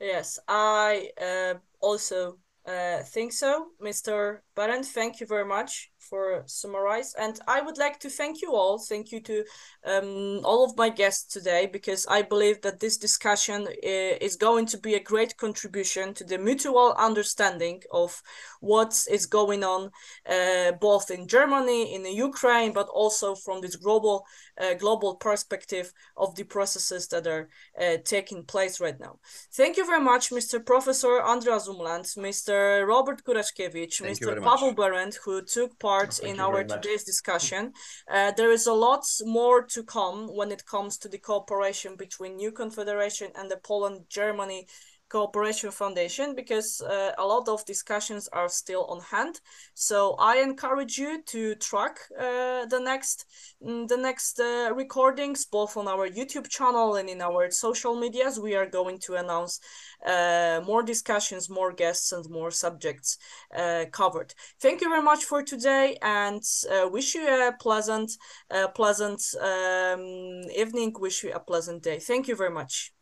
S5: Yes, I uh, also uh, think so, Mr. Behrendt. Thank you very much for summarize. And I would like to thank you all. Thank you to um, all of my guests today because I believe that this discussion uh, is going to be a great contribution to the mutual understanding of what is going on uh, both in Germany, in the Ukraine, but also from this global uh, global perspective of the processes that are uh, taking place right now. Thank you very much, Mr. Professor Andreas Umland, Mr. Robert Kuraszkiewicz, Mr. Paweł Behrendt, who took part in our today's discussion. Uh, there is a lot more to come when it comes to the cooperation between New Confederation and the Poland-Germany Cooperation Foundation because uh, a lot of discussions are still on hand. So I encourage you to track uh, the next mm, the next uh, recordings both on our YouTube channel and in our social medias. We are going to announce uh, more discussions, more guests, and more subjects uh, covered. Thank you very much for today, and uh, wish you a pleasant pleasant um, evening. Wish you a pleasant day. Thank you very much.